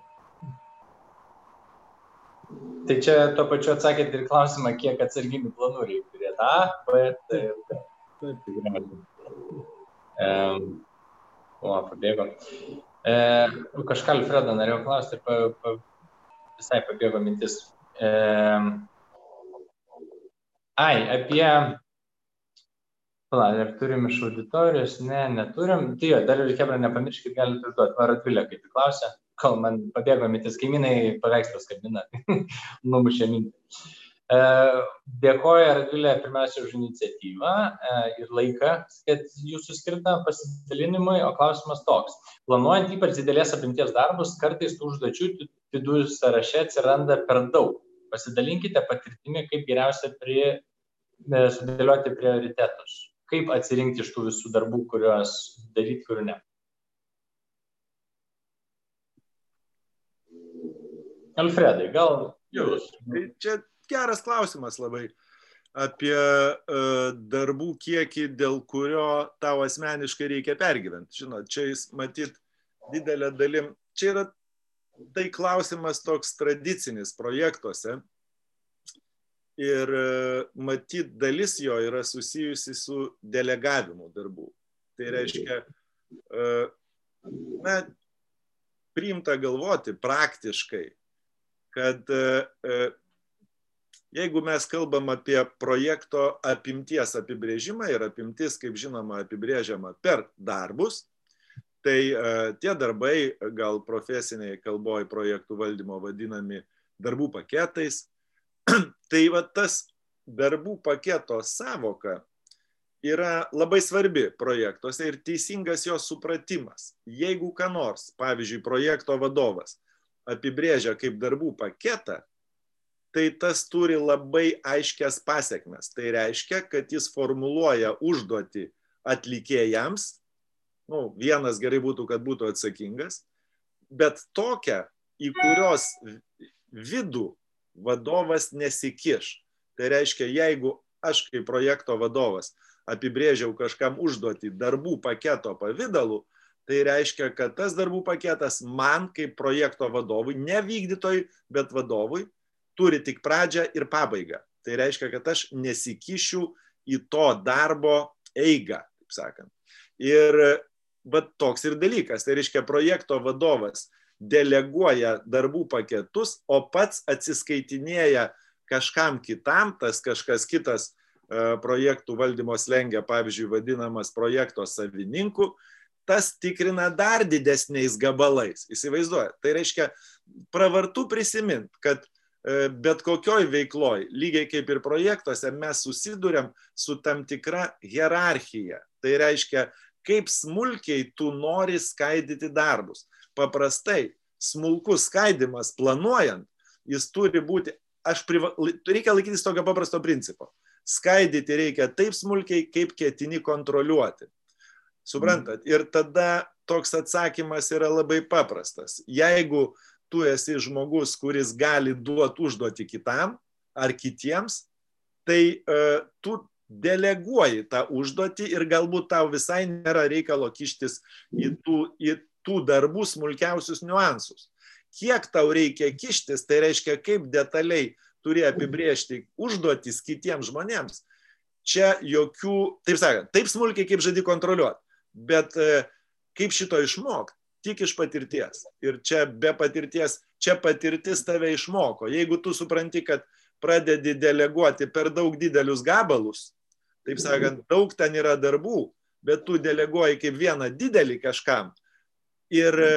Tai čia tuo pačiu atsakėte ir klausimą, kiek atsarginių planų reikia turėti. A, B, C ir D. Taip, tikriausiai. Um, o, pabėgo. E, kažką Alfredo norėjau klausti pa, pa, visai pabėgo mintis. E, ai, apie Pala, ar turim iš auditorijos? Ne, neturim. Tai jo, dar ir Hebra nepamirškit, galite užduoti. Ar atvilė, kaip tik klausia, kol man pabėgo mintis, kaimynai paveikslus kabina, numušė mintį. Dėkoju Radvilė pirmiausia už iniciatyvą ir laiką, kad jūsų skirta pasidalinimui, o klausimas toks. Planuojant ypač didelės apimties darbus, kartais tų užduočių vidų sąraše atsiranda per daug. Pasidalinkite patirtimi, kaip geriausia prie, e, sudėlioti prioritetus kaip atsirinkti iš tų visų darbų, kuriuos daryti, kurių ne. Alfredai, gal jūs? Tai čia geras klausimas labai apie uh, darbų kiekį, dėl kurio tau asmeniškai reikia pergyventi. Žinot, čia jis matyt didelė dalim. Čia yra tai klausimas toks tradicinis projektuose, ir e, matyt dalis jo yra susijusi su delegavimu darbų. Tai reiškia, e, na, priimta galvoti praktiškai, kad e, jeigu mes kalbam apie projekto apimties apibrėžimą ir apimtis, kaip žinoma, apibrėžiama per darbus, tai tie darbai, gal profesiniai kalboj projektų valdymo vadinami darbų paketais, tai va tas darbų paketo savoka yra labai svarbi projektuose ir teisingas jos supratimas. Jeigu ką nors, pavyzdžiui, projekto vadovas apibrėžia kaip darbų paketą, tai tas turi labai aiškias pasiekmes. Tai reiškia, kad jis formuluoja užduoti atlikėjams, nu, vienas gerai būtų, kad būtų atsakingas, bet tokią, į kurios vidų vadovas nesikiš. Tai reiškia, jeigu aš kaip projekto vadovas apibrėžiau kažkam užduoti darbų paketo pavydalu, tai reiškia, kad tas darbų paketas man kaip projekto vadovui, ne vykdytojui, bet vadovui, turi tik pradžią ir pabaigą. Tai reiškia, kad aš nesikišiu į to darbo eigą, taip sakant. Ir bet toks ir dalykas. Tai reiškia, projekto vadovas deleguoja darbų paketus, o pats atsiskaitinėja kažkam kitam, tas kažkas kitas e, projektų valdymo slengia, pavyzdžiui, vadinamas projekto savininku, tas tikrina dar didesniais gabalais. Įsivaizduoja. Tai reiškia, pravartu prisimint, kad e, bet kokioj veikloj, lygiai kaip ir projektuose, mes susidurėm su tam tikra hierarchija. Tai reiškia, kaip smulkiai tu nori skaidyti darbus. Paprastai smulkus skaidimas planuojant, jis turi būti, aš priva, reikia laikytis tokio paprasto principo. Skaidyti reikia taip smulkiai, kaip ketini kontroliuoti. Suprantat? Ir tada toks atsakymas yra labai paprastas. Jeigu tu esi žmogus, kuris gali duoti užduoti kitam ar kitiems, tai uh, tu deleguoji tą užduotį ir galbūt tau visai nėra reikalo kištis į tų, į tų darbų smulkiausius niuansus. Kiek tau reikia kištis, tai reiškia, kaip detaliai turi apibriežti užduotis kitiems žmonėms. Čia jokių, taip sakant, taip smulkiai, kaip žadi kontroliuoti bet e, kaip šito išmokti? Tik iš patirties. Ir čia be patirties, čia patirtis tave išmoko. Jeigu tu supranti, kad pradedi deleguoti per daug didelius gabalus, taip sakant, daug ten yra darbų, bet tu deleguoji kaip vieną didelį kažkam ir e,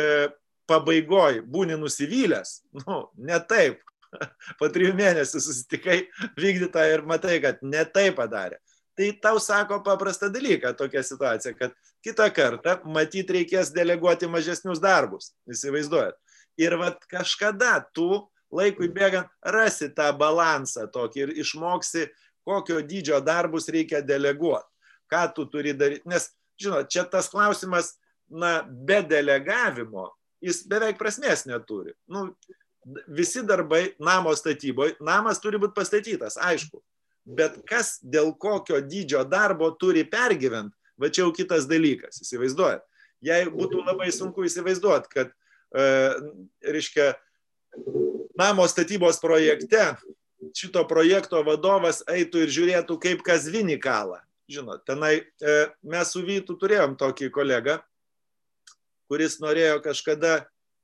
pabaigoj būni nusivylęs, nu, ne taip. Po trijų mėnesių susitikai vykdytą ir matai, kad ne taip padarė tai tau sako paprastą dalyką tokia situacija, kad kitą kartą matyt reikės deleguoti mažesnius darbus. Įsivaizduojat. Ir vat kažkada tu laikui bėgant rasi tą balansą tokį ir išmoksi, kokio dydžio darbus reikia deleguoti. Ką tu turi daryti. Nes, žinot, čia tas klausimas, na, be delegavimo, jis beveik prasmės neturi. Nu, visi darbai namo statyboje, namas turi būti pastatytas, aišku bet kas dėl kokio dydžio darbo turi pergyvent, va čia jau kitas dalykas, įsivaizduojat. Jei būtų labai sunku įsivaizduoti, kad, e, reiškia, namo statybos projekte šito projekto vadovas eitų ir žiūrėtų, kaip kas vinį kalą. Žinot, tenai e, mes su Vytu turėjom tokį kolegą, kuris norėjo kažkada,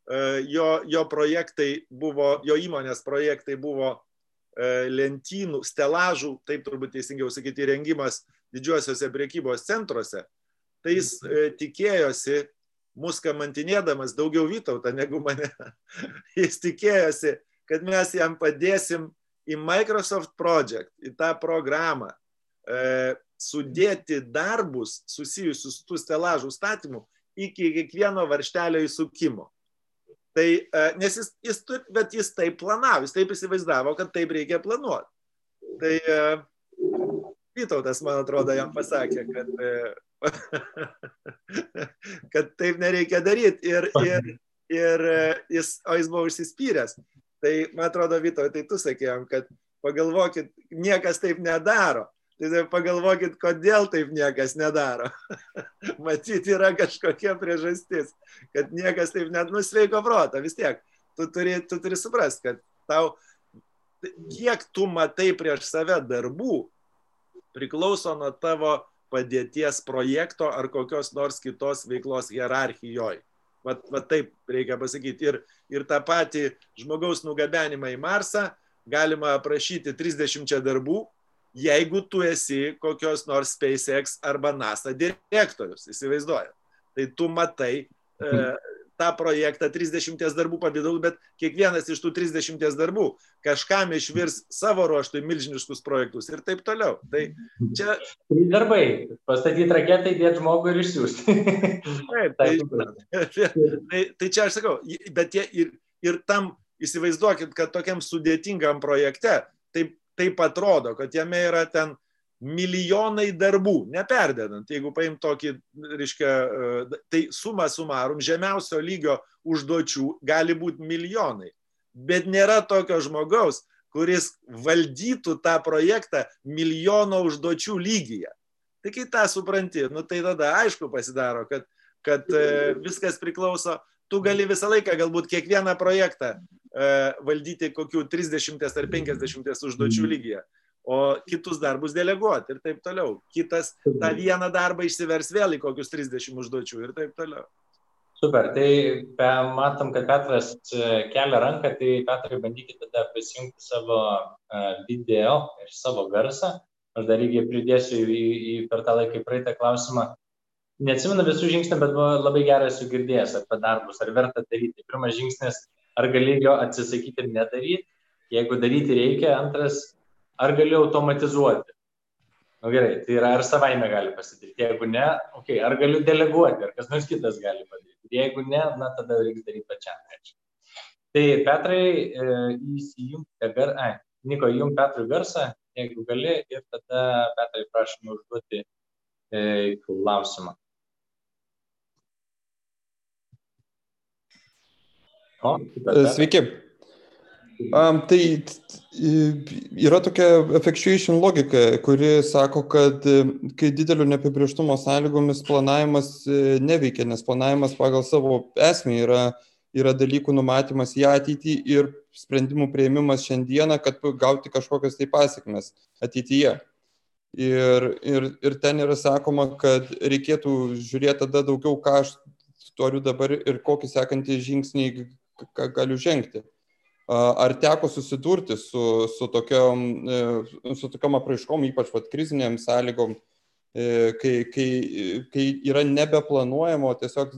e, jo, jo projektai buvo, jo įmonės projektai buvo E, lentynų, stelažų, taip turbūt teisingiau sakyti, rengimas didžiuosiuose priekybos centruose, tai jis e, tikėjosi, mus kamantinėdamas daugiau Vytautą negu mane, jis tikėjosi, kad mes jam padėsim į Microsoft Project, į tą programą, e, sudėti darbus susijusius su tų stelažų statymu iki kiekvieno varštelio įsukimo. Tai, e, nes jis, jis, bet jis taip planavo, jis taip įsivaizdavo, kad taip reikia planuoti. Tai e, Vytautas, man atrodo, jam pasakė, kad, e, kad taip nereikia daryti. Ir, ir, ir jis, o jis buvo užsispyręs. Tai, man atrodo, Vytautai, tai tu sakėjom, kad pagalvokit, niekas taip nedaro. Tai pagalvokit, kodėl taip niekas nedaro. Matyt, yra kažkokia priežastis, kad niekas taip net nusveiko protą. Vis tiek, tu turi, tu turi suprasti, kad tau, kiek tu matai prieš save darbų, priklauso nuo tavo padėties projekto ar kokios nors kitos veiklos hierarchijoje. Vat, vat taip reikia pasakyti. Ir, ir tą patį žmogaus nugabenimą į Marsą galima aprašyti 30 darbų, jeigu tu esi kokios nors SpaceX arba NASA direktorius, įsivaizduoja. Tai tu matai e, tą projektą 30 darbų pavydalu, bet kiekvienas iš tų 30 darbų kažkam išvirs savo ruoštų milžiniškus projektus ir taip toliau. Tai čia... Darbai, pastatyti raketą, įdėti žmogų ir išsiųsti. Taip, tai, tai, tai čia aš sakau, bet jie ir, ir tam įsivaizduokit, kad tokiam sudėtingam projekte taip, taip atrodo, kad jame yra ten milijonai darbų, neperdedant, jeigu paim tokį, reiškia, e, tai suma sumarum, žemiausio lygio užduočių gali būti milijonai, bet nėra tokio žmogaus, kuris valdytų tą projektą milijono užduočių lygyje. Tai kai tą supranti, nu tai tada aišku pasidaro, kad, kad e, viskas priklauso, tu gali visą laiką galbūt kiekvieną projektą e, valdyti kokių 30 ar 50 užduočių lygyje o kitus darbus deleguoti ir taip toliau. Kitas tą vieną darbą išsivers vėl į kokius 30 užduočių ir taip toliau. Super, tai pe, matom, kad Petras e, kelia ranką, tai Petrai bandykite tada prisijungti savo uh, video ir savo garsą. Aš dar irgi pridėsiu į, į per tą laiką praeitą klausimą. Neatsimenu visų žingsnių, bet buvo labai geras jų girdėjęs apie darbus, ar verta daryti. Pirmas žingsnis, ar gali jo atsisakyti ir nedaryti. Jeigu daryti reikia, antras, ar gali automatizuoti? Na nu, gerai, tai yra ar savaime gali pasidaryti. Jeigu ne, okay, ar galiu deleguoti, ar kas nors kitas gali padaryti. Jeigu ne, na tada reikia daryti pačiam. Reikia. Tai Petrai, e, įsijungte gar... Ai, Niko, įjung Petrui garsą, jeigu gali, ir tada Petrai prašome užduoti e, klausimą. O, Sveiki. Um, tai yra tokia effectuation logika, kuri sako, kad e, kai didelio neapibrieštumo sąlygomis planavimas e, neveikia, nes planavimas pagal savo esmę yra, yra dalykų numatymas į ateitį ir sprendimų prieimimas šiandieną, kad gauti kažkokias tai pasiekmes ateityje. Ir, ir, ir ten yra sakoma, kad reikėtų žiūrėti tada daugiau, ką aš turiu dabar ir kokį sekantį žingsnį galiu žengti. Ar teko susidurti su, su, tokiom, e, su tokiom apraiškom, ypač vat, krizinėm sąlygom, e, kai, kai, kai yra nebeplanuojama, tiesiog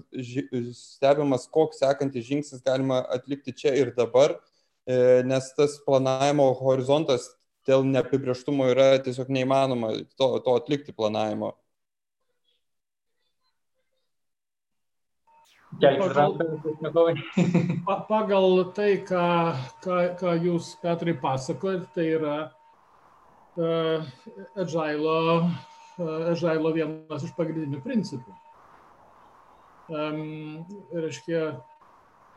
stebimas, koks sekantis žingsnis galima atlikti čia ir dabar, e, nes tas planavimo horizontas dėl neapibrieštumo yra tiesiog neįmanoma to, to atlikti planavimo. Pagal, pagal tai, ką, ką, ką jūs, Petrai, pasakojat, tai yra uh, agilo, uh, agilo vienas iš pagrindinių principų. Um, reiškia,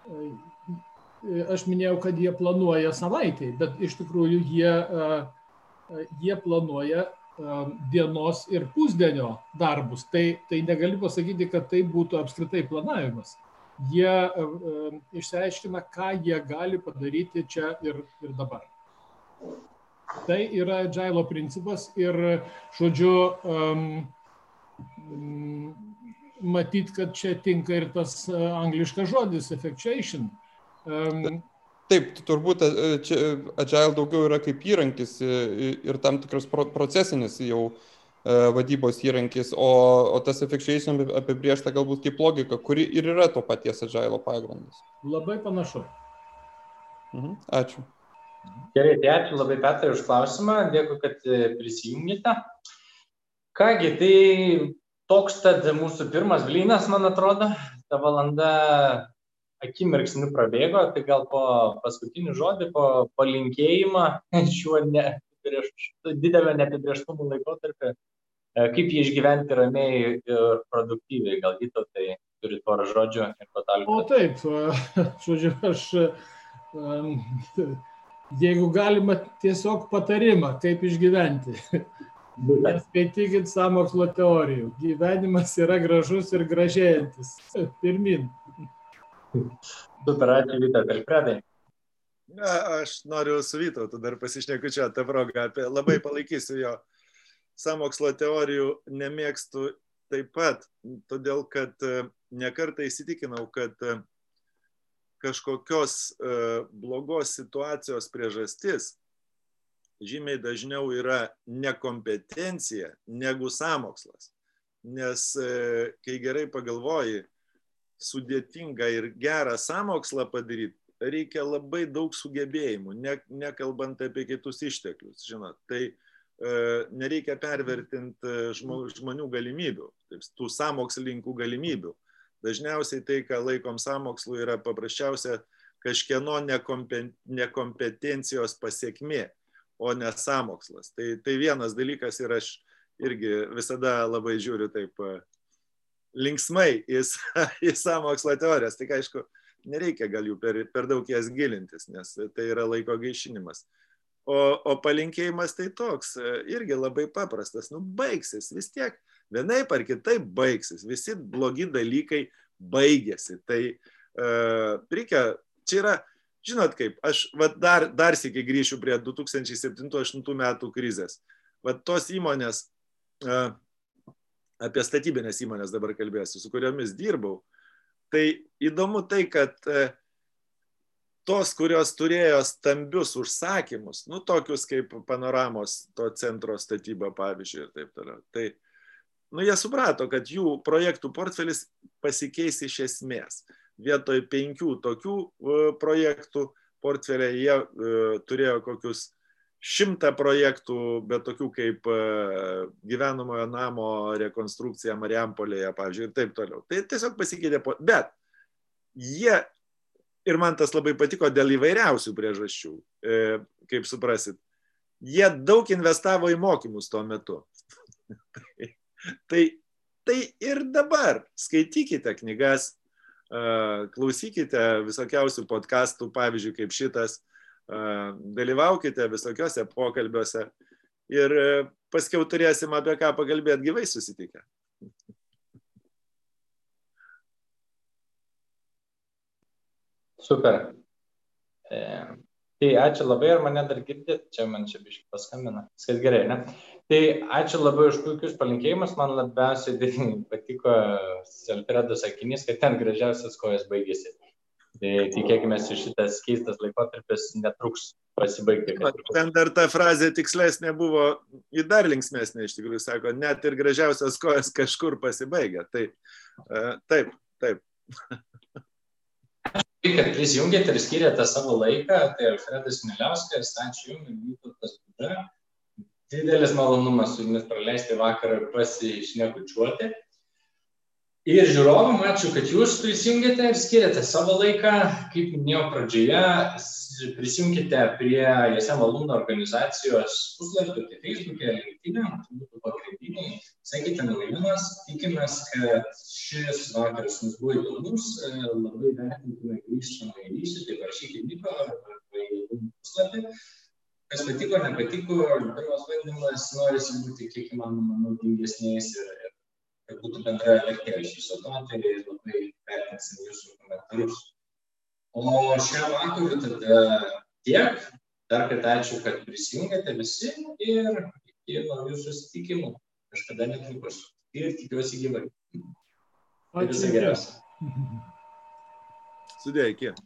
uh, aš minėjau, kad jie planuoja savaitį, bet iš tikrųjų jie, uh, jie planuoja dienos ir pusdienio darbus. Tai, tai negali pasakyti, kad tai būtų apskritai planavimas. Jie uh, išsiaiškina, ką jie gali padaryti čia ir, ir dabar. Tai yra agilo principas ir, žodžiu, um, matyt, kad čia tinka ir tas angliškas žodis effectuation. Um, Taip, turbūt e, čia Agile daugiau yra kaip įrankis e, ir tam tikras procesinis jau e, vadybos įrankis, o, o tas effectuation apibriešta galbūt kaip logika, kuri ir yra to paties Agile pagrindas. Labai panašu. Mhm, ačiū. Gerai, tai ačiū labai Petrai už klausimą, dėkui, kad prisijungėte. Kągi, tai toks tad mūsų pirmas blynas, man atrodo, ta valanda akimirksniu prabėgo, tai gal po paskutinį žodį, po palinkėjimą šiuo ne, prieš, didelio neapibrieštumų laikotarpį, e, kaip jį išgyventi ramiai ir produktyviai, gal kito tai turi porą žodžių ir patalpų. O taip, žodžiu, aš, jeigu galima tiesiog patarimą, kaip išgyventi. Neskaitykit samokslo teorijų. Gyvenimas yra gražus ir gražėjantis. Pirmin. Super, ačiū Vytautai Alfredai. Na, aš noriu su Vytautu dar pasišneku čia tą progą, apie, labai palaikysiu jo samokslo teorijų, nemėgstu taip pat, todėl kad e, nekartą įsitikinau, kad e, kažkokios e, blogos situacijos priežastis žymiai dažniau yra nekompetencija negu samokslas. Nes kai gerai pagalvoji, sudėtingą ir gerą sąmokslą padaryti, reikia labai daug sugebėjimų, ne, nekalbant apie kitus išteklius. Žinot, tai e, nereikia pervertinti e, žmonių galimybių, taip, tų sąmokslininkų galimybių. Dažniausiai tai, ką laikom sąmokslu, yra paprasčiausia kažkieno nekompetencijos pasiekmė, o ne samokslas. Tai, tai vienas dalykas ir aš irgi visada labai žiūriu taip e, linksmai į, į samokslo teorijas. Tik aišku, nereikia gal jų per, per daug jas gilintis, nes tai yra laiko gaišinimas. O, o palinkėjimas tai toks, e, irgi labai paprastas, nu baigsis vis tiek, vienaip ar kitaip baigsis, visi blogi dalykai baigėsi. Tai uh, reikia, čia yra, žinot kaip, aš va, dar, dar sėkiai grįšiu prie 2007-2008 metų krizės. Va tos įmonės, uh, apie statybinės įmonės dabar kalbėsiu, su kuriomis dirbau, tai įdomu tai, kad uh, tos, kurios turėjo stambius užsakymus, nu, tokius kaip panoramos to centro statyba, pavyzdžiui, ir taip toliau. Tai, nu, jie suprato, kad jų projektų portfelis pasikeis iš esmės. Vietoj penkių tokių uh, projektų portfelė jie uh, turėjo kokius šimtą projektų, bet tokių kaip uh, gyvenamojo namo rekonstrukcija Mariampolėje, pavyzdžiui, ir taip toliau. Tai tiesiog pasikeitė, bet jie ir man tas labai patiko dėl įvairiausių priežasčių, e, kaip suprasit. Jie daug investavo į mokymus tuo metu. tai, tai ir dabar skaitykite knygas, e, klausykite visokiausių podkastų, pavyzdžiui, kaip šitas, e, dalyvaukite visokiuose pokalbiuose ir paskiau turėsim apie ką pakalbėti gyvai susitikę. Super. E, tai ačiū labai, ar mane dar girdit, čia man čia biškai paskambina. Viskas gerai, ne? Tai ačiū labai už puikius palinkėjimus, man labiausiai patiko Alfredo sakinys, kad ten gražiausias kojas baigėsi. Tai tikėkime, šitas keistas laikotarpis netruks pasibaigti. Ten dar ta frazė tikslesnė buvo, į dar linksmesnė iš tikrųjų, sako, net ir gražiausias kojas kažkur pasibaigia. Tai, uh, taip, taip. kad prisijungėte ir skiriate savo laiką. Tai Alfredas Miliauskas, ačiū Jums, Vytautas Puda. Didelis malonumas su Jumis praleisti vakarą ir pasišnekučiuoti. Ir žiūrovam, ačiū, kad jūs prisijungėte ir skiriate savo laiką. Kaip minėjau pradžioje, prisijunkite prie JSM alumno organizacijos puslapio, tai Facebook'e, LinkedIn'e, tai būtų pagrindiniai. Sekite naujienas, tikimės, kad šis vakaras jums buvo įdomus, labai vertintume grįžtamą į ryšį, tai parašykite Niko arba į puslapį. Kas patiko, nepatiko, pirmas bandymas, norisi būti kiek įmanoma naudingesniais ir, ir kad būtų bendra vertė iš viso to, tai labai vertinsim jūsų komentarus. O šią vakarą tada tiek. Dar kartą ačiū, kad prisijungėte visi ir iki naujų susitikimų kažkada netrukus. Ir tikiuosi gyvai. Ačiū. Visą geriausią. Sudėkit.